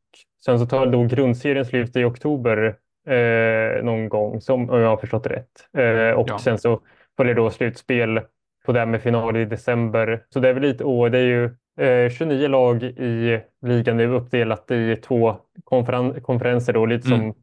sen så tar då grundserien slut i oktober eh, någon gång, som om jag har förstått rätt. Eh, och Ja. sen så följer då slutspel på det med final i december. Så det är väl lite, och det är ju eh, 29 lag i ligan nu uppdelat i två konferen- konferenser då, lite Mm. som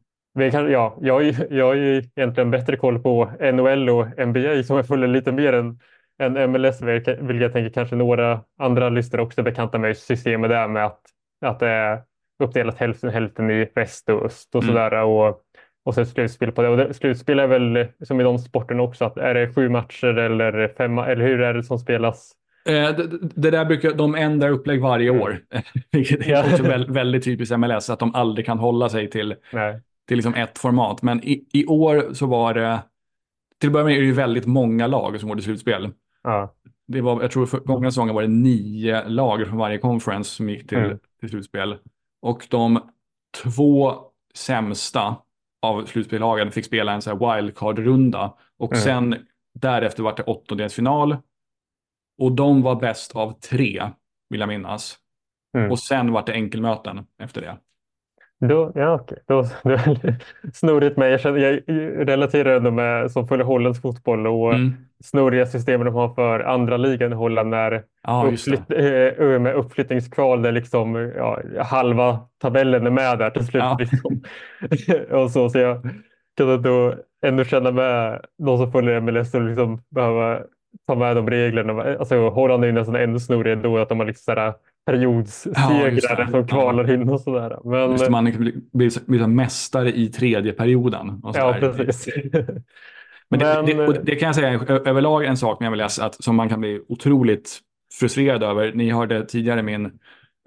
kan, ja, jag, har jag har ju egentligen bättre koll på NHL och NBA som jag följer lite mer än, än MLS, vilket jag tänker kanske några andra lyssnare också bekanta med systemet där med att, att det är uppdelat hälften hälften i väst och öst och Mm. sådär. Och, och ett slutspel på det. Och det, slutspel är väl som i de sporterna också, att är det sju matcher eller fem, eller hur är det som spelas? Eh, det, det där brukar, de ändrar upplägg varje år, vilket är Ja. också väl, väldigt typiskt MLS, att de aldrig kan hålla sig till, Nej. Till liksom ett format. Men i, i år så var det, till att börja med är det ju väldigt många lag som går till slutspel. Ja. Det var, jag tror för gångna säsongen var det nio lag från varje conference som gick till, Mm. till slutspel. Och de två sämsta av slutspelagen fick spela en så här wildcard-runda. Och Mm. sen därefter var det åttondelsfinal. Och de var bäst av tre, vill jag minnas. Mm. Och sen var det enkelmöten efter det. Då, ja, okej. Då, då snurrigt med. Jag, känner, jag relaterar ändå med som följer holländsk fotboll och Mm. snurriga system de har för andra ligan i Holland när det. uppflytt, eh, med uppflyttningskval där liksom ja, halva tabellen är med där till slut. Ja. Liksom. och så, så jag kan då ändå känna med de som följer MLS och liksom behöva ta med de reglerna. Alltså Holland är ju nästan ännu snurrigare då att de har liksom sådär periodssegrare det. som kvalar in och sådär. Men, Just det, man blir, blir, blir mästare i tredje perioden. Och ja, precis. Men, det, Men, det, och det kan jag säga överlag en sak med MLS att, som man kan bli otroligt frustrerad över. Ni hörde tidigare min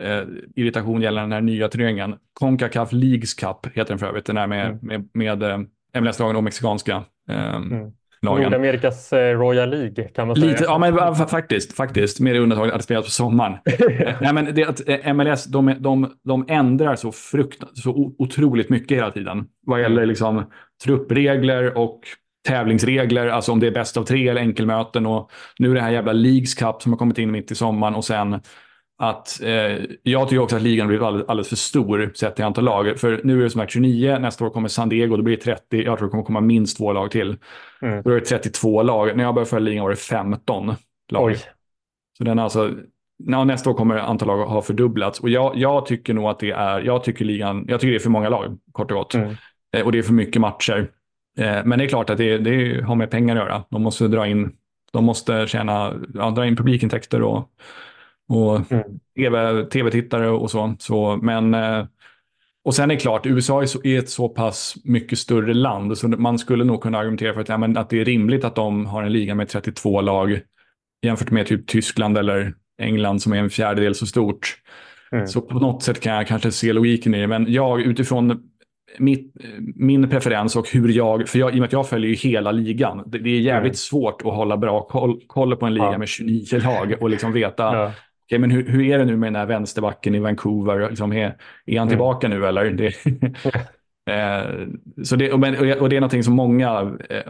eh, irritation gällande den här nya turneringen. Concacaf Leagues Cup heter den för övrigt. Den här med, Mm. med, med eh, MLS-lagen och mexikanska eh, Mm. Lagen. Nordamerikas eh, Royal League kan man säga. Lite, ja men faktiskt, faktiskt. Med det undantaget att det spelas på sommaren. Nej, men det att eh, MLS, de, de, de ändrar så, frukt, så otroligt mycket hela tiden. Vad gäller Mm. liksom truppregler och tävlingsregler, alltså om det är bäst av tre eller enkelmöten. Och nu är det här jävla Leagues Cup som har kommit in mitt i sommaren och sen att eh, jag tycker också att ligan blir alldeles, alldeles för stor sett till antal lag. För nu är det som sagt 29, nästa år kommer San Diego, då blir det 30. Jag tror det kommer komma minst två lag till. Mm. Då är det 32 lag. När jag började följa ligan var det 15 lag. Oj. Så den alltså, ja, nästa år kommer antal lag ha fördubblats. Och jag, jag tycker nog att det är, jag tycker ligan, jag tycker det är för många lag, kort och gott. Mm. Eh, och det är för mycket matcher. Eh, men det är klart att det, det har med pengar att göra. De måste dra in, de måste tjäna, ja, dra in publikintäkter och, och Mm. TV, tv-tittare och så. så men, eh, och sen är det klart, USA är, så, är ett så pass mycket större land så man skulle nog kunna argumentera för att, ja, men att det är rimligt att de har en liga med 32 lag jämfört med typ Tyskland eller England som är en fjärdedel så stort. Mm. Så på något sätt kan jag kanske se logiken i det. Men jag utifrån mitt, min preferens och hur jag, för jag, i och med att jag följer ju hela ligan. Det, det är jävligt Mm. svårt att hålla bra koll, koll på en liga Ja. med 29 lag och liksom veta Ja. Okay, men hur, hur är det nu med den här vänsterbacken i Vancouver? Liksom, är, är han mm. tillbaka nu eller? Det, eh, så det, och, och det är någonting som många, eh,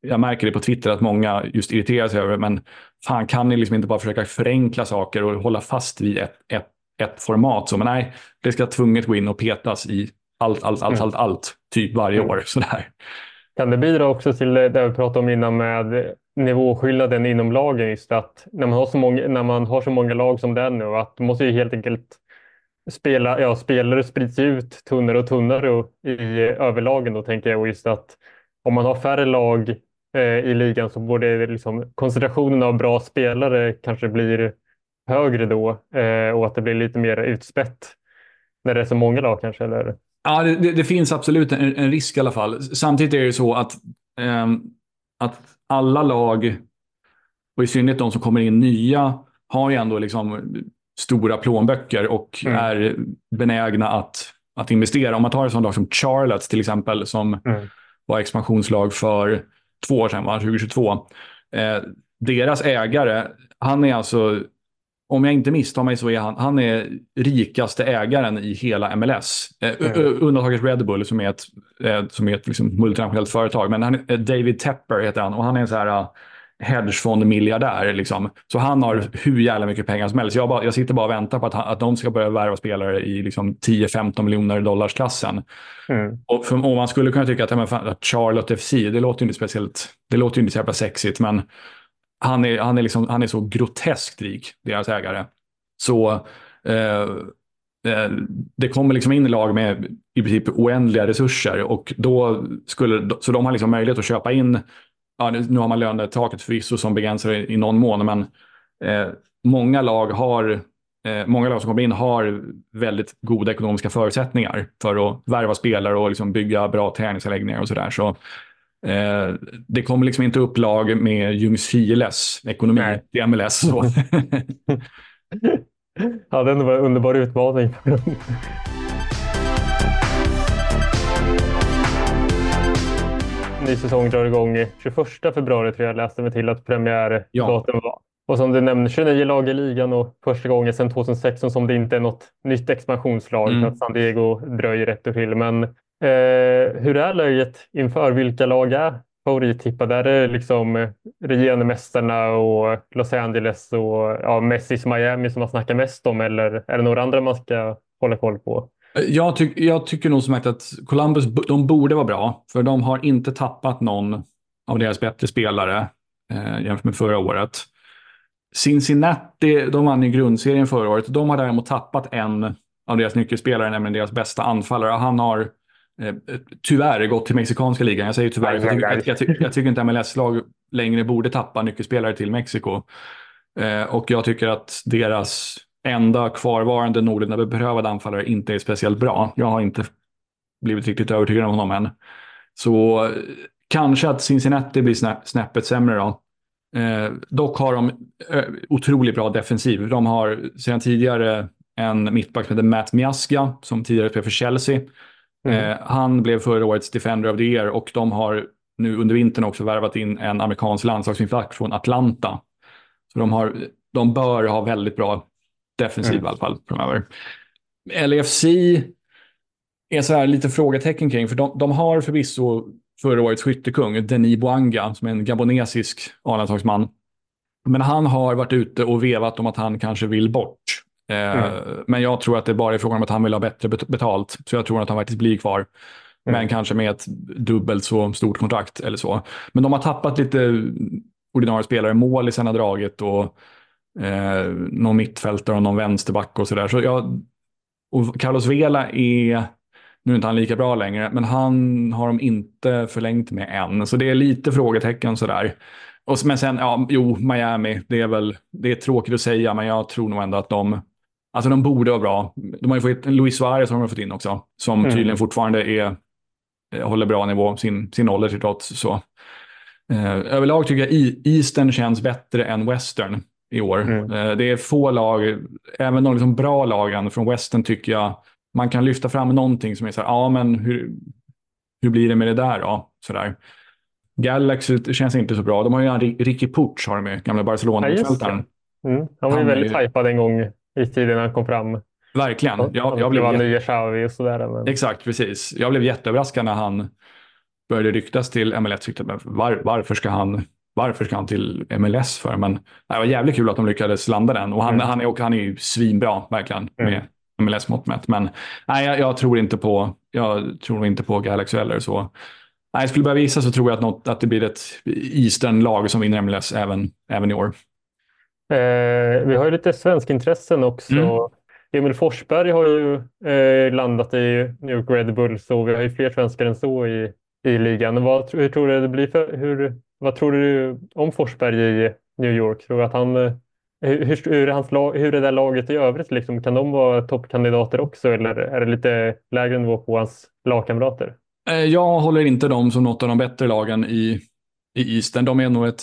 jag märker det på Twitter, att många just irriterar sig över, men fan kan ni liksom inte bara försöka förenkla saker och hålla fast vid ett, ett, ett format? Så, men nej, det ska tvunget gå in och petas i allt, allt, allt, mm. allt, allt, typ varje mm. år. Sådär. Kan det bidra också till det vi pratade om innan med nivåskillnaden inom lagen? Just att när man har så många, när man har så många lag som det är nu, att man måste ju helt enkelt spela, ja, spelare sprids ut tunnare och tunnare i överlagen då tänker jag. Och just att om man har färre lag eh, i ligan så borde liksom, koncentrationen av bra spelare kanske blir högre då eh, och att det blir lite mer utspätt när det är så många lag kanske? Eller? Ja, det, det finns absolut en, en, risk i alla fall. Samtidigt är det så att, eh, att alla lag, och i synnerhet de som kommer in nya, har ju ändå liksom stora plånböcker och mm. är benägna att, att investera. Om man tar ett sånt lag som Charlotte till exempel, som mm. var expansionslag för två år sedan, va? 2022. Eh, deras ägare, han är alltså om jag inte misstar mig så är han, han är rikaste ägaren i hela MLS. Eh, mm. Undantaget Red Bull som är ett, eh, som är ett liksom multinationellt företag. Men han, eh, David Tepper heter han och han är en så här hedgefondmiljardär. Liksom. Så han har hur jävla mycket pengar som helst. Jag, bara, jag sitter bara och väntar på att, att de ska börja värva spelare i liksom 10-15 miljoner dollars klassen. Mm. Och, för, och man skulle kunna tycka att, men fan, att Charlotte FC, det låter ju inte speciellt, det låter ju inte så jävla sexigt. Men han är, han är, liksom, han är så groteskt rik, deras ägare. Så eh, eh, det kommer liksom in lag med i princip oändliga resurser och då skulle, så de har liksom möjlighet att köpa in, ja, nu har man lönetaket förvisso som begränsar i, i någon mån, men eh, många lag har eh, Många lag som kommer in har väldigt goda ekonomiska förutsättningar för att värva spelare och liksom bygga bra träningsanläggningar och sådär. Så Eh, det kommer liksom inte upp lag med Ljungskiles ekonomi Nej. i MLS. Så. ja, det var en underbar utmaning. Ny säsong drar igång 21 februari tror jag läste mig till att premiärdatum ja. var. Och som du nämnde, 29 lag i ligan och första gången sedan 2016 som det inte är något nytt expansionslag mm. för att San Diego dröjer ett år till. Men Eh, hur är läget inför? Vilka lag är favorittippade? Är det liksom eh, regerande mästarna och Los Angeles och ja, Messis Miami som man snackar mest om eller är det några andra man ska hålla koll på? Jag, tyck, jag tycker nog som sagt att Columbus de borde vara bra, för de har inte tappat någon av deras bättre spelare eh, jämfört med förra året. Cincinnati, de vann ju grundserien förra året. De har däremot tappat en av deras nyckelspelare, nämligen deras bästa anfallare. Han har tyvärr gått till mexikanska ligan. Jag säger tyvärr, jag, jag, jag, jag tycker inte MLS-lag längre borde tappa nyckelspelare till Mexiko. Eh, och jag tycker att deras enda kvarvarande Norden beprövade anfallare inte är speciellt bra. Jag har inte blivit riktigt övertygad om honom än. Så eh, kanske att Cincinnati blir snä, snäppet sämre då. Eh, dock har de eh, otroligt bra defensiv. De har sedan tidigare en mittback som heter Matt Miasga som tidigare spelade för Chelsea. Mm. Eh, han blev förra årets Defender of the Year och de har nu under vintern också värvat in en amerikansk landslagsmittback från Atlanta. Så de, har, de bör ha väldigt bra defensiv mm. i alla fall framöver. LFC är så här lite frågetecken kring, för de, de har förvisso förra årets skyttekung, Denis Boanga, som är en gabonesisk A-landslagsman. Men han har varit ute och vevat om att han kanske vill bort. Eh, mm. Men jag tror att det bara är frågan om att han vill ha bättre betalt. Så jag tror att han faktiskt blir kvar. Mm. Men kanske med ett dubbelt så stort kontrakt eller så. Men de har tappat lite ordinarie spelare. Målisen har dragit och eh, någon mittfältare och någon vänsterback och sådär. Så jag, och Carlos Vela är, nu är inte han lika bra längre, men han har de inte förlängt med än. Så det är lite frågetecken sådär. Och, men sen, ja, jo, Miami, det är väl, det är tråkigt att säga, men jag tror nog ändå att de Alltså de borde vara bra. De har ju fått Luis Suarez har de fått in också. Som mm. tydligen fortfarande är, eh, håller bra nivå, sin, sin ålder till trots. Så. Eh, överlag tycker jag Eastern känns bättre än Western i år. Mm. Eh, det är få lag, även de liksom bra lagen från Western tycker jag, man kan lyfta fram någonting som är så här, ja men hur, hur blir det med det där då? Så där. Galaxy känns inte så bra. De har ju en Ricky Puch, har de med, gamla Barcelona-mittfältaren. Mm. Han var ju väldigt ju... hypad en gång i tiden han kom fram. Verkligen. Jag, jag blev nya Xavi och sådär. Men... Exakt, precis. Jag blev jätteöverraskad när han började ryktas till MLS. Var, varför, ska han, varför ska han till MLS för? Men det var jävligt kul att de lyckades landa den. Och han, mm. han, är, han är ju svinbra, verkligen, mm. med MLS-mått mätt. Men nej, jag, jag, tror inte på, jag tror inte på Galaxy eller så. Nej, skulle börja visa så tror jag att, något, att det blir ett Eastern-lag som vinner MLS även, även i år. Eh, vi har ju lite svensk intressen också. Mm. Emil Forsberg har ju eh, landat i New York Red Bull, så vi har ju fler svenskar än så i, i ligan. Vad, hur tror du det blir för, hur, vad tror du om Forsberg i New York? Tror att han, eh, hur, hur, är hans lag, hur är det laget i övrigt? Liksom? Kan de vara toppkandidater också eller är det lite lägre nivå på hans lagkamrater? Eh, jag håller inte dem som något av de bättre lagen i, i Eastern. De är nog ett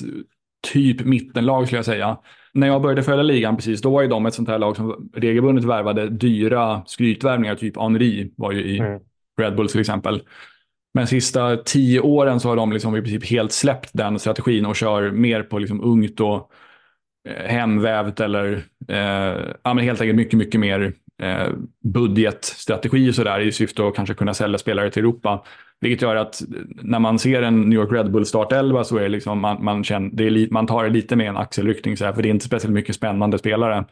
typ mittenlag skulle jag säga. När jag började följa ligan precis, då var ju de ett sånt här lag som regelbundet värvade dyra skrytvärvningar, typ Henri var ju i mm. Red Bull till exempel. Men sista tio åren så har de liksom i princip helt släppt den strategin och kör mer på liksom ungt och eh, hemvävt eller eh, ja, men helt enkelt mycket, mycket mer eh, budgetstrategi och sådär i syfte att kanske kunna sälja spelare till Europa. Vilket gör att när man ser en New York Red Bull startelva så är det liksom, man, man, känner, det är man tar det lite med en axelryckning, så här, för det är inte speciellt mycket spännande spelare.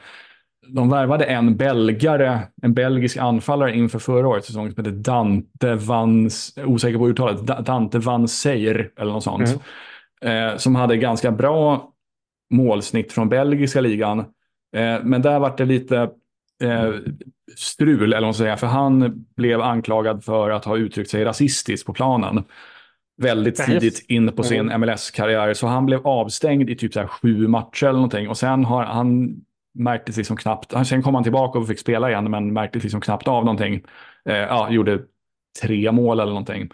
De värvade en belgare, en belgisk anfallare inför förra årets säsong som heter Dante Van, osäker på uttalet, Dante Van Seyr eller något sånt. Mm. Eh, som hade ganska bra målsnitt från belgiska ligan. Eh, men där var det lite eh, strul, eller vad man säga, för han blev anklagad för att ha uttryckt sig rasistiskt på planen. Väldigt tidigt in på sin MLS-karriär, så han blev avstängd i typ så sju matcher eller någonting. Och sen har han märktes liksom knappt, sen kom han tillbaka och fick spela igen, men märktes liksom knappt av någonting. Eh, ja, gjorde tre mål eller någonting.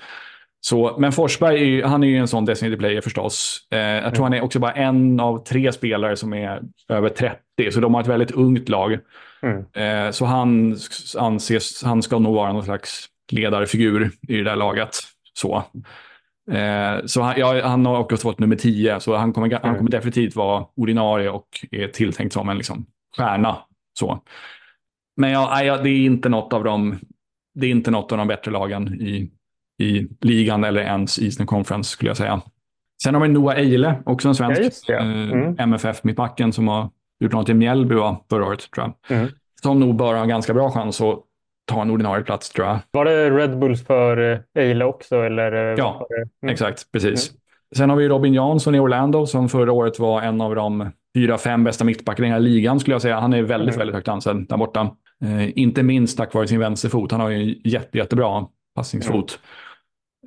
Så, men Forsberg, han är ju en sån designated player förstås. Eh, jag tror mm. han är också bara en av tre spelare som är över 30, så de har ett väldigt ungt lag. Mm. Eh, så han anses, han ska nog vara någon slags ledarfigur i det där laget. Så, eh, så han, ja, han har också fått nummer 10, så han kommer, mm. han kommer definitivt vara ordinarie och är tilltänkt som en liksom, stjärna. Så. Men ja, ja, det är inte något av dem det är inte något av de bättre lagen i, i ligan eller ens Eastern Conference skulle jag säga. Sen har vi Noah Eile, också en svensk ja, mm. eh, MFF-mittbacken som har gjort något i Mjällby förra året tror jag. Mm. Som nog bör ha en ganska bra chans att ta en ordinarie plats tror jag. Var det Red Bulls för eh, Eila också? Eller? Eh, ja, mm. exakt. Precis. Mm. Sen har vi Robin Jansson i Orlando som förra året var en av de fyra, fem bästa mittbackarna i den här ligan skulle jag säga. Han är väldigt, mm. väldigt högt ansedd där borta. Eh, inte minst tack vare sin vänsterfot. Han har ju en jätte, jättebra passningsfot.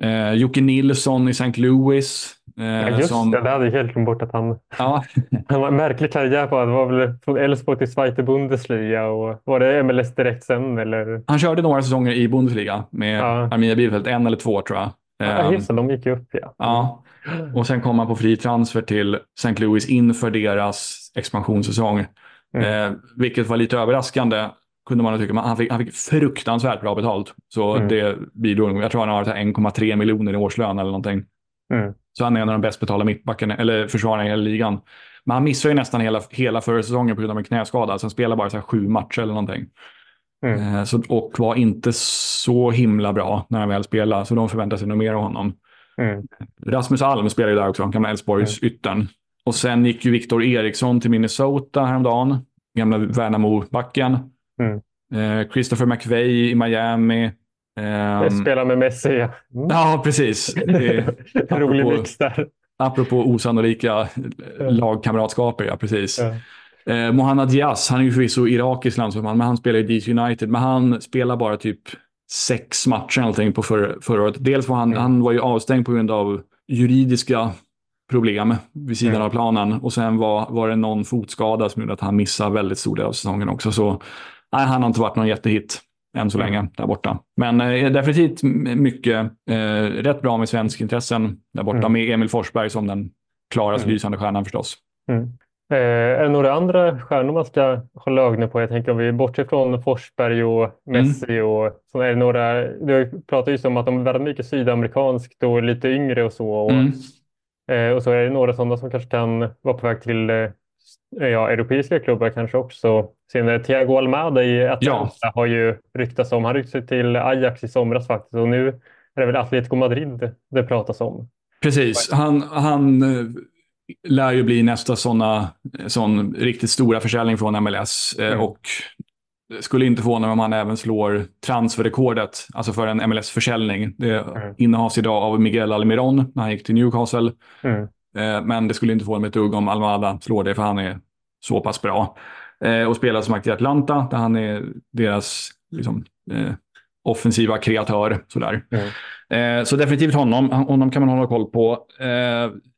Mm. Eh, Jocke Nilsson i St. Louis. Eh, ja, just som... det, det hade jag helt glömt bort att han... Ja. han var en märklig karriär på. Det var väl från Elfsborg till Zweite Bundesliga och var det MLS direkt sen eller? Han körde några säsonger i Bundesliga med ja. Arminia Bielefeld, en eller två tror jag. Ja, just det, de gick ju upp ja. Ja, och sen kom han på fri transfer till St. Louis inför deras expansionssäsong. Mm. Eh, vilket var lite överraskande kunde man tycka. Han fick, han fick fruktansvärt bra betalt. Så mm. det bidrog. Jag tror han har 1,3 miljoner i årslön eller någonting. Mm. Så han är en av de bäst betalda mittbackarna, eller försvararna i hela ligan. Men han missar ju nästan hela, hela förra säsongen på grund av en knäskada. Så han spelar bara så sju matcher eller någonting. Mm. Eh, så, och var inte så himla bra när han väl spelade. Så de förväntar sig nog mer av honom. Mm. Rasmus Alm spelar ju där också, gamla Elfsborgs mm. yttern. Och sen gick ju Viktor Eriksson till Minnesota häromdagen. Gamla Värnamo-backen. Mm. Eh, Christopher McVeigh i Miami. Um, Spela med Messi. Mm. Ja, precis. Rolig mix där. Apropå osannolika lagkamratskaper, ja precis. Ja. Eh, Mohammad Diaz, han är ju förvisso irakisk landsman, men han spelar i DC United. Men han spelar bara typ sex matcher någonting på för, förra året. Dels var han, mm. han var ju avstängd på grund av juridiska problem vid sidan mm. av planen. Och sen var, var det någon fotskada som gjorde att han missade väldigt stor del av säsongen också. Så nej, han har inte varit någon jättehit än så länge där borta. Men eh, definitivt mycket, eh, rätt bra med svensk intressen där borta mm. med Emil Forsberg som den klarast mm. lysande stjärnan förstås. Mm. Eh, är det några andra stjärnor man ska hålla ögonen på? Jag tänker om vi bortser från Forsberg och Messi mm. och så är det några. Du pratar ju om att de är väldigt mycket sydamerikanskt och lite yngre och så. Och, mm. eh, och så är det några sådana som kanske kan vara på väg till eh, ja, europeiska klubbar kanske också. Senare Thiago Almada i Atalanta ja. har ju ryktats om. Han ryckte till Ajax i somras faktiskt och nu är det väl Atletico Madrid det pratas om. Precis, han, han eh, lär ju bli nästa såna, sån riktigt stora försäljning från MLS. Eh, mm. Och skulle inte förvåna mig om han även slår transferrekordet, alltså för en MLS-försäljning. Det mm. innehas idag av Miguel Almiron när han gick till Newcastle. Mm. Eh, men det skulle inte förvåna mig ett dugg om Almada slår det, för han är så pass bra. Och spelar som sagt i Atlanta, där han är deras liksom, offensiva kreatör. Sådär. Mm. så definitivt honom. Honom kan man hålla koll på.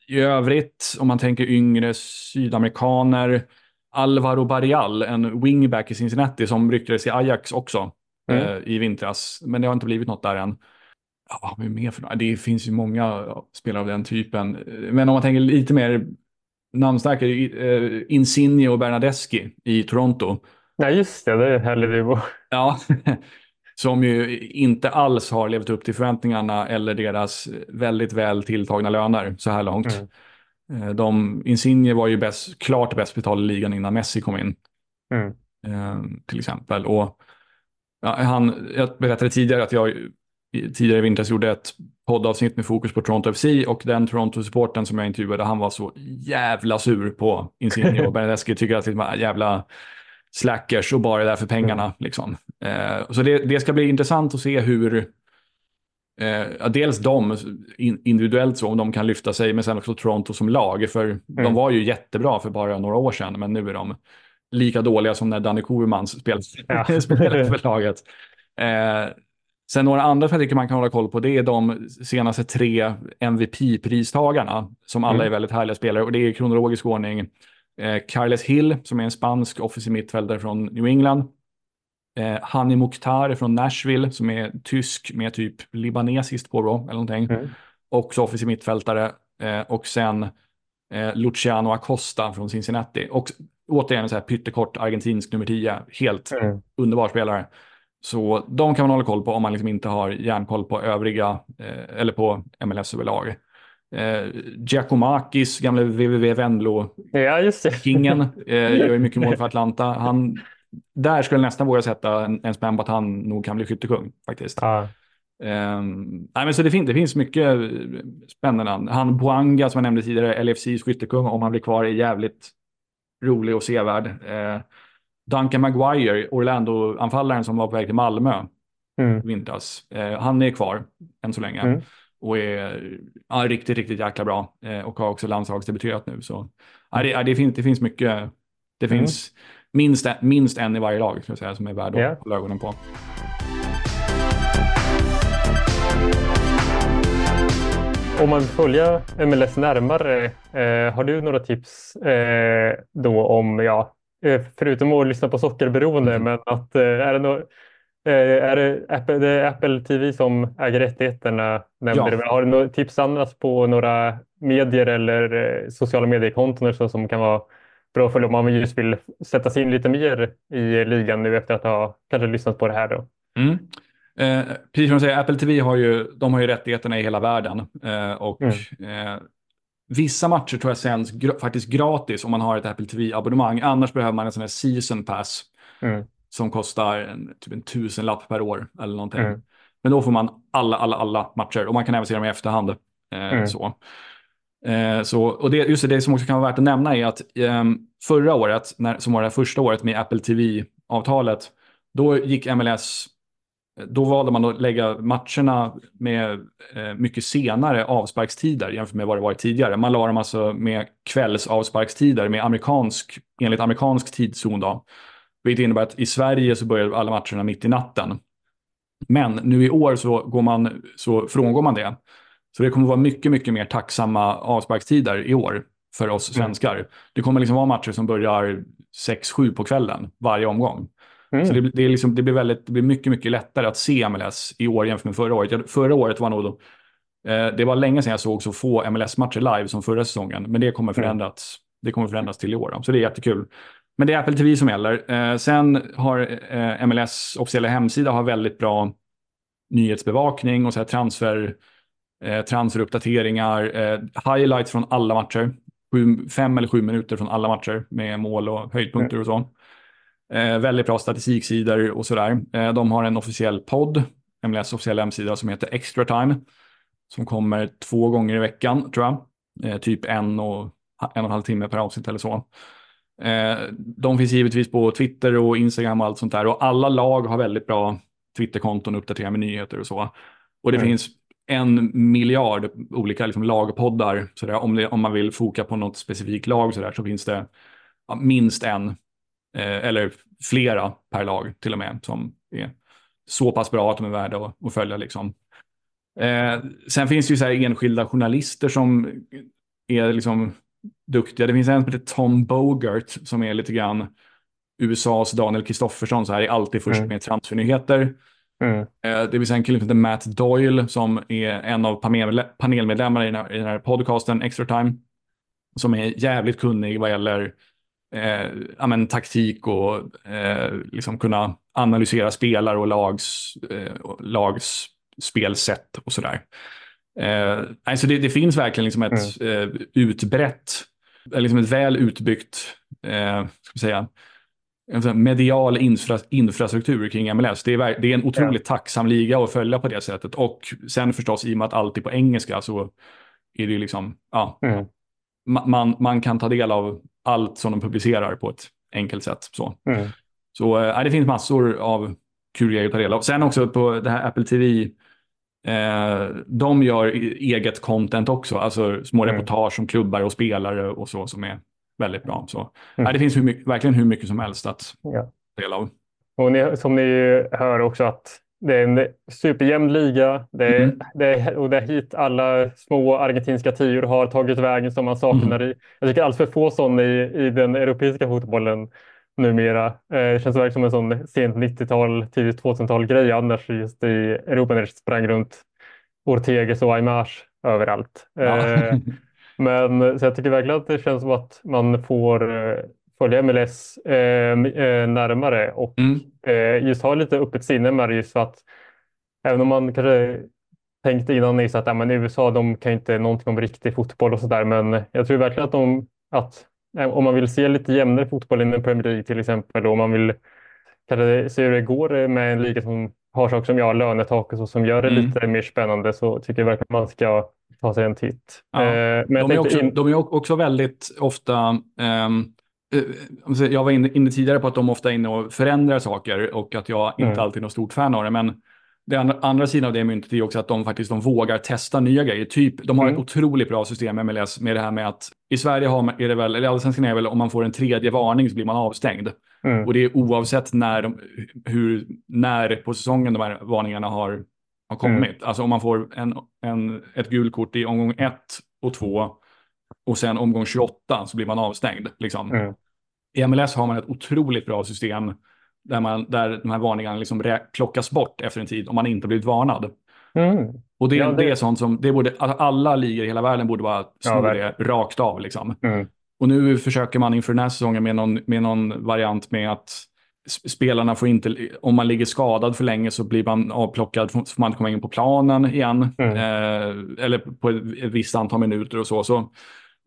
I övrigt, om man tänker yngre sydamerikaner, Alvaro Barrial, en wingback i Cincinnati som ryktades i Ajax också mm. eh, i vintras. Men det har inte blivit något där än. Ja, vad vi mer för Det finns ju många spelare av den typen. Men om man tänker lite mer namnstarka, eh, Insigne och Bernadeschi i Toronto. Ja, just det. Det är härligt. Ja, som ju inte alls har levt upp till förväntningarna eller deras väldigt väl tilltagna löner så här långt. Mm. Eh, de, Insigne var ju bäst, klart bäst betald i ligan innan Messi kom in. Mm. Eh, till exempel. Och, ja, han, jag berättade tidigare att jag tidigare i vintras gjorde ett poddavsnitt med fokus på Toronto FC och den Toronto-supporten som jag intervjuade, han var så jävla sur på Insigne och Bernadeschi tycker att det var jävla slackers och bara är där för pengarna. Liksom. Eh, så det, det, ska bli intressant att se hur eh, dels de individuellt så, om de kan lyfta sig, men sen också Toronto som lag. För mm. de var ju jättebra för bara några år sedan, men nu är de lika dåliga som när Danny Kovermans spelade, ja. spelade för laget. Eh, sen några andra som jag tycker man kan hålla koll på, det är de senaste tre MVP-pristagarna, som alla mm. är väldigt härliga spelare. Och det är i kronologisk ordning Eh, Carles Hill, som är en spansk offensiv mittfältare från New England. Eh, Hani Mukhtar från Nashville, som är tysk med typ libanesiskt påbrå eller någonting. Mm. Också offensiv mittfältare. Eh, och sen eh, Luciano Acosta från Cincinnati. Och återigen en så här pyttekort argentinsk nummer 10. Helt mm. underbar spelare. Så de kan man hålla koll på om man liksom inte har järnkoll på övriga, eh, eller på MLS överlag. Eh, Giacomakis, gamle www Venlo-kingen, ja, eh, gör ju mycket mål för Atlanta. Han, där skulle jag nästan våga sätta en, en spänn på att han nog kan bli skyttekung faktiskt. Ah. Eh, nej, men så det, fin det finns mycket spännande. Han Boanga som jag nämnde tidigare, LFCs skyttekung, om han blir kvar, är jävligt rolig och sevärd. Eh, Duncan Maguire, Orlando-anfallaren som var på väg till Malmö mm. vintras. Eh, han är kvar än så länge. Mm och är ja, riktigt, riktigt jäkla bra eh, och har också landslagsdebuterat nu. Så ja, det, ja, det, finns, det finns mycket. Det mm. finns minst, minst en i varje lag ska jag säga, som är värd att yeah. hålla ögonen på. Om man vill följa MLS närmare, eh, har du några tips eh, då om, ja, förutom att lyssna på sockerberoende, mm. men att eh, är det något Eh, är det Apple, det är Apple TV som äger rättigheterna? Ja. Har du några tips annars på några medier eller eh, sociala mediekonton så som kan vara bra för om man just vill sätta sig in lite mer i ligan nu efter att ha kanske lyssnat på det här? Då? Mm. Eh, precis som du säger, Apple TV har ju, de har ju rättigheterna i hela världen. Eh, och mm. eh, Vissa matcher tror jag sänds gra faktiskt gratis om man har ett Apple TV-abonnemang. Annars behöver man en sån här season pass. Mm som kostar en, typ en tusenlapp per år eller någonting. Mm. Men då får man alla, alla, alla matcher och man kan även se dem i efterhand. Eh, mm. så. Eh, så, och det, just det som också kan vara värt att nämna är att eh, förra året, när, som var det första året med Apple TV-avtalet, då gick MLS, då valde man att lägga matcherna med eh, mycket senare avsparkstider jämfört med vad det varit tidigare. Man la dem alltså med kvällsavsparkstider med amerikansk, enligt amerikansk tidszon. Då. Vilket innebär att i Sverige så börjar alla matcherna mitt i natten. Men nu i år så, går man, så frångår man det. Så det kommer vara mycket, mycket mer tacksamma avsparkstider i år för oss mm. svenskar. Det kommer liksom vara matcher som börjar 6-7 på kvällen varje omgång. Mm. Så det, det, är liksom, det, blir väldigt, det blir mycket, mycket lättare att se MLS i år jämfört med förra året. Förra året var nog då, eh, det var länge sedan jag såg så få MLS-matcher live som förra säsongen. Men det kommer mm. förändras, mm. det kommer förändras till i år. Då. Så det är jättekul. Men det är Apple TV som gäller. Eh, sen har eh, MLS officiella hemsida har väldigt bra nyhetsbevakning och så här transfer, eh, transferuppdateringar, eh, highlights från alla matcher. sju, fem eller sju minuter från alla matcher med mål och höjdpunkter mm. och så. Eh, väldigt bra statistiksidor och sådär. Eh, de har en officiell podd, MLS officiell hemsida som heter Extra Time. Som kommer två gånger i veckan tror jag. Eh, typ en och, en och en halv timme per avsnitt eller så. Eh, de finns givetvis på Twitter och Instagram och allt sånt där. Och alla lag har väldigt bra Twitterkonton och uppdaterar med nyheter och så. Och det mm. finns en miljard olika liksom, lagpoddar. Så där, om, det, om man vill foka på något specifikt lag så, där, så finns det ja, minst en, eller flera per lag till och med, som är så pass bra att de är värda att, att följa. Liksom. Eh, sen finns det ju så enskilda journalister som är liksom duktiga. Det finns en som heter Tom Bogart som är lite grann USAs Daniel Kristoffersson, så här är alltid först mm. med transfernyheter. Mm. Eh, det finns en kille som heter Matt Doyle som är en av panelmedlemmarna i den här, i den här podcasten Extra Time. Som är jävligt kunnig vad gäller eh, ja, taktik och eh, liksom kunna analysera spelare och lags, eh, lags spelsätt och sådär. Eh, alltså det, det finns verkligen liksom ett mm. eh, utbrett, liksom ett väl utbyggt, eh, ska säga, medial infra, infrastruktur kring MLS. Det är, det är en otroligt ja. tacksam liga att följa på det sättet. Och sen förstås i och med att allt är på engelska så är det liksom, ja, mm. man, man kan ta del av allt som de publicerar på ett enkelt sätt. Så, mm. så äh, det finns massor av kul grejer att ta del av. Sen också på det här Apple TV, eh, de gör eget content också, alltså små mm. reportage om klubbar och spelare och så som är väldigt bra. Så mm. äh, det finns hur mycket, verkligen hur mycket som helst att ja. dela av. Och ni, som ni hör också att det är en superjämn liga. Det är, mm. det är, och det är hit alla små argentinska tior har tagit vägen som man saknar mm. i. Jag tycker alls för få sådana i, i den europeiska fotbollen numera. Eh, det känns verkligen som en sån sent 90-tal, tidigt 2000-tal grej annars just i Europa när det sprang runt Orteges och Aymars överallt. Ja. Eh, men så jag tycker verkligen att det känns som att man får eh, följa MLS eh, eh, närmare och mm. eh, just ha lite öppet sinne med det just för att även om man kanske tänkte innan i att ja, men USA de kan inte någonting om riktig fotboll och sådär men jag tror verkligen att, de, att eh, om man vill se lite jämnare fotboll inom Premier League till exempel och om man vill kanske se hur det går med en liga som har saker som jag lönetak och så som gör det mm. lite mer spännande så tycker jag verkligen man ska ta sig en titt. Ja. Eh, men de, är också, in... de är också väldigt ofta um jag var inne, inne, tidigare på att de ofta är inne och förändrar saker och att jag inte mm. alltid är något stort fan av det. Men det andra, andra sidan av det myntet är också att de faktiskt de vågar testa nya grejer. Typ, de har mm. ett otroligt bra system med MLS med det här med att i Sverige har man, är det väl, eller allsvenskan är väl om man får en tredje varning så blir man avstängd. Mm. Och det är oavsett när, de, hur, när på säsongen de här varningarna har, har kommit. Mm. Alltså om man får en, en, ett gult kort i omgång ett och två och sen omgång 28 så blir man avstängd. Liksom. Mm. I MLS har man ett otroligt bra system där, man, där de här varningarna liksom plockas bort efter en tid om man inte blivit varnad. Mm. Och det, ja, det... det, är sånt som det borde, alla ligor i hela världen borde bara sno ja, det rakt av. Liksom. Mm. Och nu försöker man inför den här säsongen med någon, med någon variant med att spelarna får inte, om man ligger skadad för länge så blir man avplockad, får man inte komma in på planen igen. Mm. Eh, eller på ett visst antal minuter och så. Så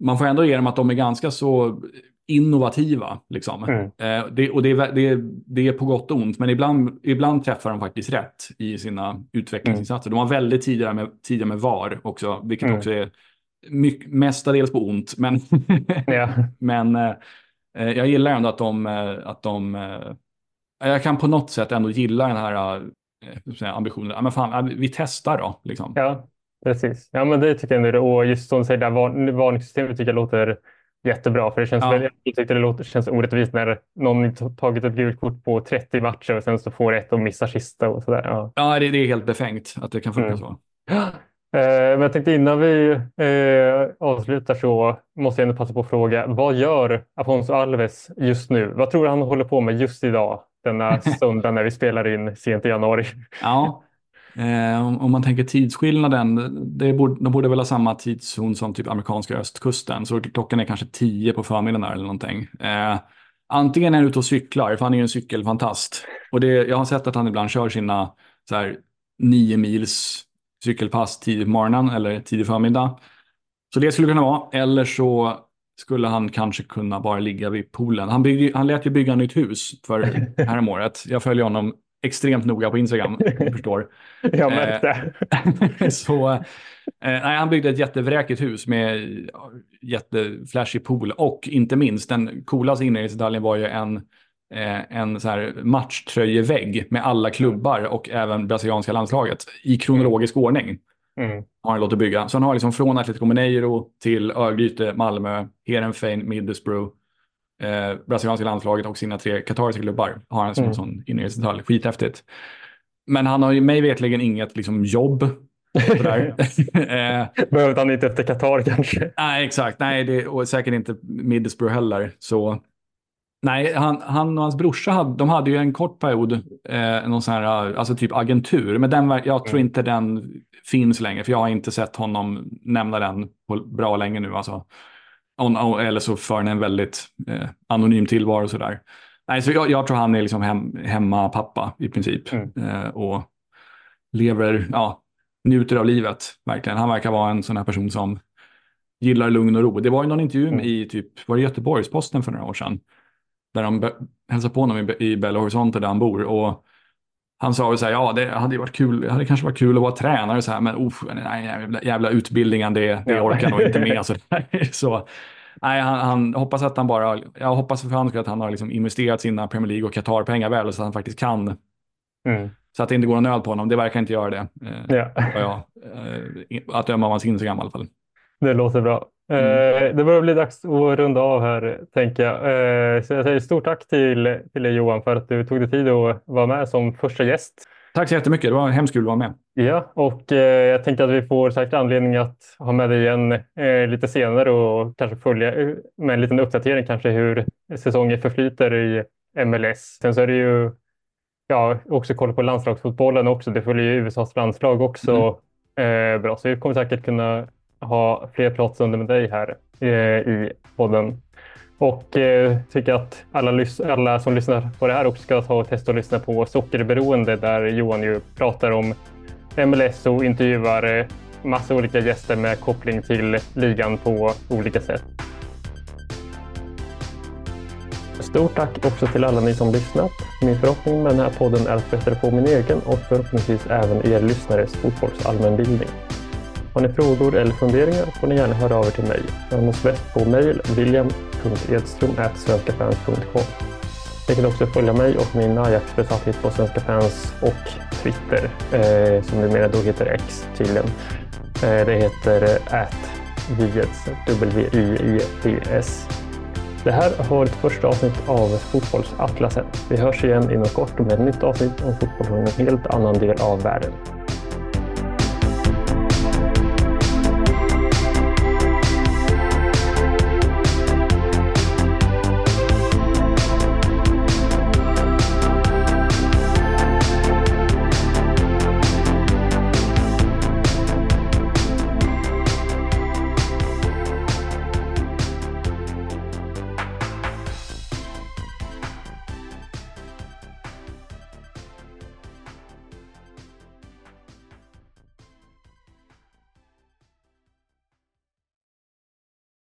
man får ändå ge dem att de är ganska så innovativa. Liksom. Mm. Eh, det, och det är, det, det är på gott och ont, men ibland, ibland träffar de faktiskt rätt i sina utvecklingsinsatser. Mm. De var väldigt tidiga med, tidiga med VAR också, vilket mm. också är mycket, mestadels på ont. Men, ja. men eh, eh, jag gillar ändå att de, eh, att de eh, jag kan på något sätt ändå gilla den här eh, ambitionen. Ja, men fan, vi testar då. Liksom. Ja, Precis, ja men det tycker jag ändå. Och just som du säger, där varningssystemet tycker jag låter jättebra. För det känns, ja. väldigt, jag tycker det låter, känns orättvist när någon tagit ett gult kort på 30 matcher och sen så får ett och missar sista och sådär. Ja, ja det, det, är helt befängt att det kan funka mm. så. Eh, men jag tänkte innan vi eh, avslutar så måste jag ändå passa på att fråga. Vad gör Afonso Alves just nu? Vad tror du han håller på med just idag? Denna söndag när vi spelar in sent i januari. Ja, Eh, om, om, man tänker tidsskillnaden, det borde, de borde väl ha samma tidszon som typ amerikanska östkusten. Så klockan är kanske tio på förmiddagen eller någonting. Eh, antingen är han ute och cyklar, för han är ju en cykelfantast. Och det, jag har sett att han ibland kör sina så här, nio mils cykelpass tidigt på morgonen eller tidig förmiddag. Så det skulle kunna vara. Eller så skulle han kanske kunna bara ligga vid poolen. Han, byggde, han lät ju bygga nytt hus för häromåret. Jag följer honom extremt noga på Instagram, du förstår. Jag märkte. Eh, så, eh, nej, han byggde ett jättevräkigt hus med jätteflashig pool och inte minst den coolaste inredningsdetaljen var ju en, eh, en så här matchtröjevägg med alla klubbar och även brasilianska landslaget i kronologisk mm. ordning. Mm. Har han låtit bygga. Så han har liksom från Atletico Mineiro till Örgryte, Malmö, Heerenveen, Middlesbrough, eh, brasilianska landslaget och sina tre katariska klubbar har han som mm. en sån inredningsdetalj. Skithäftigt. Men han har ju mig vetligen inget liksom, jobb. eh, Behövde han inte efter Qatar kanske? Nej, exakt. Nej, det, och säkert inte Middlesbrough heller. Så Nej, han, han och hans brorsa hade, de hade ju en kort period, eh, någon sån här, alltså typ agentur, men den, jag tror mm. inte den finns längre, för jag har inte sett honom nämna den på bra länge nu. Alltså. Eller så för han en väldigt eh, anonym tillvaro och sådär. Nej, så jag, jag, tror han är liksom hem, hemmapappa i princip. Mm. Eh, och lever, ja, njuter av livet verkligen. Han verkar vara en sån här person som gillar lugn och ro. Det var ju någon intervju mm. i typ, var det Göteborgs-Posten för några år sedan där de hälsade på honom i, i Belo Horizonte där han bor. Och han sa väl så här, ja det hade varit kul, det hade kanske varit kul att vara tränare så här, men uff, nej, jävla, jävla utbildningen, det, det orkar nog inte med. Så, så nej, han, han, hoppas att han bara, jag hoppas för hans att han har liksom investerat sina Premier League och Qatar-pengar väl så att han faktiskt kan. Mm. Så att det inte går någon nöd på honom, det verkar inte göra det. Eh, ja. ja, eh, att döma av hans Instagram i alla fall. Det låter bra. Mm. Eh, det börjar bli dags att runda av här, tänker jag. Eh, så jag säger stort tack till, till dig Johan för att du tog dig tid att vara med som första gäst. Tack så jättemycket. Det var hemskt kul att vara med. Ja, och eh, jag tänker att vi får säkert anledning att ha med dig igen lite senare och kanske följa med en liten uppdatering kanske hur säsongen förflyter i MLS. Sen så är det ju ja, också koll på landslagsfotbollen också. Det följer ju USAs landslag också mm. bra, så vi kommer säkert kunna ha fler pratstunder med dig här eh, i podden. Och eh, tycker att alla, alla som lyssnar på det här också ska ta och testa att lyssna på Sockerberoende där Johan ju pratar om MLS och intervjuar eh, massa olika gäster med koppling till ligan på olika sätt. Stort tack också till alla ni som lyssnat. Min förhoppning med den här podden är att bättra på min egen och förhoppningsvis även er lyssnares fotbollsallmänbildning. Har ni frågor eller funderingar får ni gärna höra av er till mig. Jag nås bäst på mejl william.edström.svenskafans.com. Ni kan också följa mig och min Ajax-besatthet på Svenska fans och Twitter, eh, som numera då heter X tydligen. Eh, det heter eh, atviets, W-I-E-T-S. Det här har varit första avsnitt av Fotbollsatlasen. Vi hörs igen inom kort med ett nytt avsnitt om fotboll från en helt annan del av världen.